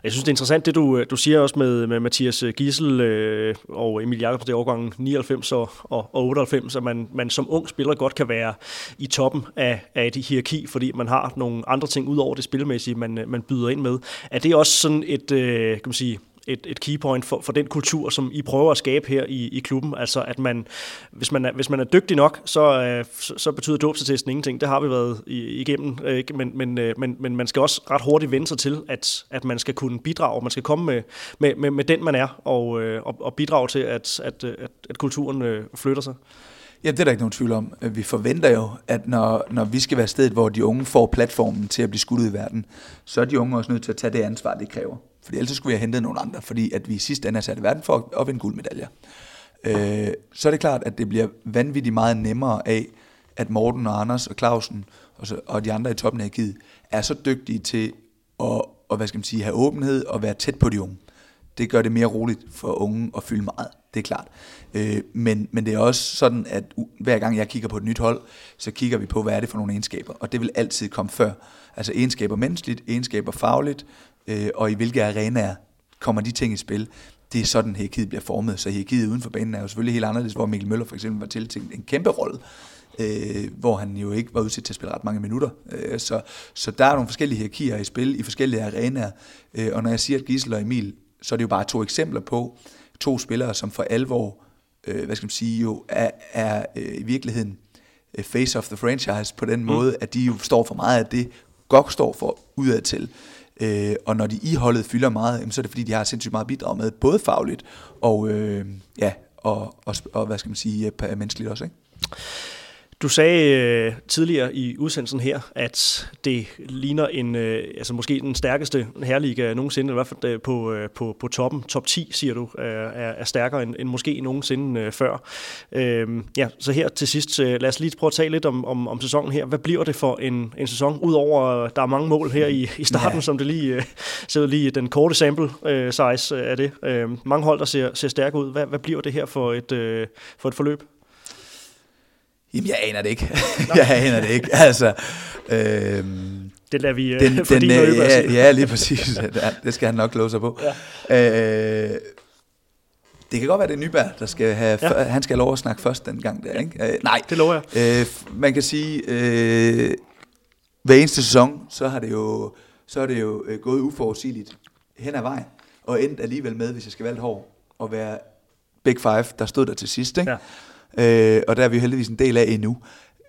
Jeg synes, det er interessant, det du, øh, du siger også med, med Mathias Gissel øh, og Emil Jakobsen, det er årgangen 99 og, og, og 98, at man, man som ung spiller godt kan være i toppen af, af et hierarki, fordi man har nogle andre ting ud over det spilmæssige, man, øh, man byder ind med. Er det også sådan et, øh, kan man sige, et, et keypoint for, for den kultur, som I prøver at skabe her i, i klubben. Altså, at man, hvis man er, hvis man er dygtig nok, så, øh, så, så betyder dåbsattesten ingenting. Det har vi været igennem. Øh, men, men, øh, men, men man skal også ret hurtigt vende sig til, at, at man skal kunne bidrage. Man skal komme med, med, med, med den, man er, og, øh, og, og bidrage til, at, at, at, at kulturen øh, flytter sig. Ja, det er der ikke nogen tvivl om. Vi forventer jo, at når, når vi skal være stedet, hvor de unge får platformen til at blive skudt ud i verden, så er de unge også nødt til at tage det ansvar, det kræver. Fordi ellers skulle vi have hentet nogle andre, fordi at vi i sidste ende er sat i verden for at vinde guldmedaljer. Øh, så er det klart, at det bliver vanvittigt meget nemmere af, at Morten og Anders og Clausen og, så, og de andre i toppen af givet er så dygtige til at, og, hvad skal man sige, have åbenhed og være tæt på de unge. Det gør det mere roligt for unge at fylde meget, det er klart. Øh, men, men det er også sådan, at hver gang jeg kigger på et nyt hold, så kigger vi på, hvad er det for nogle egenskaber, og det vil altid komme før. Altså egenskaber menneskeligt, egenskaber fagligt, øh, og i hvilke arenaer kommer de ting i spil. Det er sådan, hierarkiet bliver formet. Så hierarkiet uden for banen er jo selvfølgelig helt anderledes, hvor Mikkel Møller for eksempel var tiltænkt en kæmpe rolle, øh, hvor han jo ikke var udsat til at spille ret mange minutter. Øh, så, så der er nogle forskellige hierarkier i spil i forskellige arenaer. Øh, og når jeg siger, at Gisel og Emil, så er det jo bare to eksempler på to spillere, som for alvor, øh, hvad skal man sige, jo er, er øh, i virkeligheden øh, face of the franchise på den mm. måde, at de jo står for meget af det, godt står for udad til. Øh, og når de i holdet fylder meget, så er det fordi, de har sindssygt meget bidrag med, både fagligt og, øh, ja, og, og, og, hvad skal man sige, øh, menneskeligt også. Ikke? Du sagde øh, tidligere i udsendelsen her, at det ligner en, øh, altså måske den stærkeste herliga nogensinde, i hvert fald øh, på, øh, på, på toppen. Top 10, siger du, er, er stærkere end, end måske nogensinde øh, før. Øh, ja, så her til sidst, øh, lad os lige prøve at tale lidt om, om, om sæsonen her. Hvad bliver det for en, en sæson, udover der er mange mål her i, i starten, ja. som det lige øh, ser lige den korte sample øh, size af det. Øh, mange hold, der ser, ser stærke ud. Hvad, hvad bliver det her for et, øh, for et forløb? Jamen, jeg aner det ikke. jeg aner det ikke. Altså, øhm, det lader vi øh, den, den, øh, ja, ja, lige præcis. det skal han nok låse sig på. Ja. Øh, det kan godt være, det er Nyberg, der skal have, ja. han skal have lov at snakke først den gang der, ja. ikke? Øh, nej, det lover jeg. Øh, man kan sige, øh, hver eneste sæson, så har det jo, så er det jo øh, gået uforudsigeligt hen ad vejen, og endt alligevel med, hvis jeg skal være lidt hård, at være Big Five, der stod der til sidst, ikke? Ja. Øh, og der er vi heldigvis en del af endnu.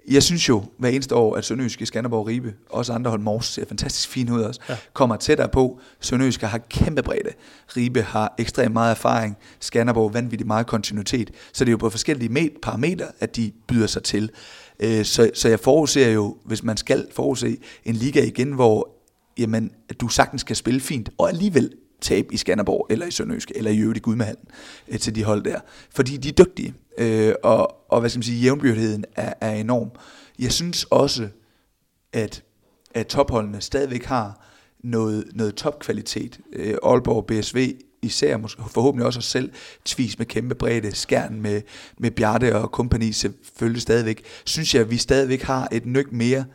Jeg synes jo hver eneste år, at Sønderjyske, Skanderborg Ribe, også andre hold Mors ser fantastisk fint ud også, ja. kommer tættere på. Sønderjyske har kæmpe bredde. Ribe har ekstremt meget erfaring. Skanderborg vanvittigt meget kontinuitet. Så det er jo på forskellige parametre, at de byder sig til. Øh, så, så jeg forudser jo, hvis man skal forudse en liga igen, hvor jamen, at du sagtens kan spille fint, og alligevel tabe i Skanderborg, eller i Sønderjysk, eller i øvrigt i Gudmehallen, øh, til de hold der. Fordi de er dygtige, øh, og, og hvad skal man sige, jævnbyrdigheden er, er enorm. Jeg synes også, at, at topholdene stadigvæk har noget, noget topkvalitet. Øh, Aalborg BSV især måske, forhåbentlig også os selv, Tvis med kæmpe bredde, Skærn med, med Bjarte og kompagni selvfølgelig stadigvæk, synes jeg, at vi stadigvæk har et nyk mere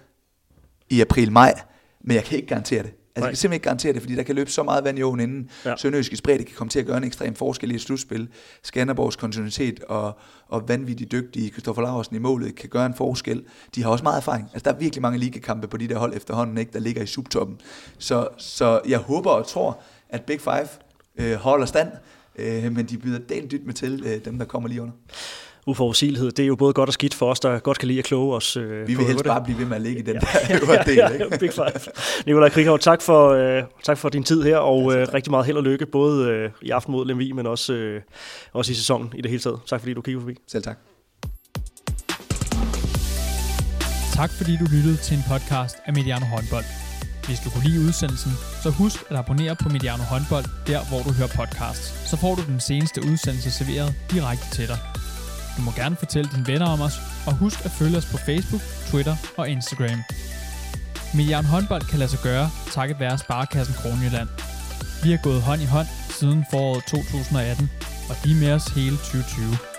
i april-maj, men jeg kan ikke garantere det. Altså, jeg kan simpelthen ikke garantere det, fordi der kan løbe så meget vand i åen inden. Ja. Sønderjyske Spredde kan komme til at gøre en ekstrem forskel i et slutspil. Skanderborgs kontinuitet og, og vanvittigt dygtige Kristoffer Laversen i målet kan gøre en forskel. De har også meget erfaring. Altså, der er virkelig mange ligekampe på de der hold efterhånden, ikke, der ligger i subtoppen. Så, så jeg håber og tror, at Big Five øh, holder stand, øh, men de byder delt dyt med til øh, dem, der kommer lige under uforudsigelighed. Det er jo både godt og skidt for os, der godt kan lide at kloge os. Øh, Vi vil helst bare blive ved med at ligge i den ja. der ja, del. Ja, ja, Big five. Nikolaj Krighav, tak for, øh, tak for din tid her, og øh, rigtig meget held og lykke, både øh, i aften mod Lemvi, men også, øh, også i sæsonen i det hele taget. Tak fordi du kiggede forbi. Selv tak. Tak fordi du lyttede til en podcast af Mediano Håndbold. Hvis du kunne lide udsendelsen, så husk at abonnere på Mediano Håndbold, der hvor du hører podcasts. Så får du den seneste udsendelse serveret direkte til dig. Du må gerne fortælle dine venner om os, og husk at følge os på Facebook, Twitter og Instagram. Milliarden håndbold kan lade sig gøre, takket være Sparkassen Kronjylland. Vi har gået hånd i hånd siden foråret 2018, og de er med os hele 2020.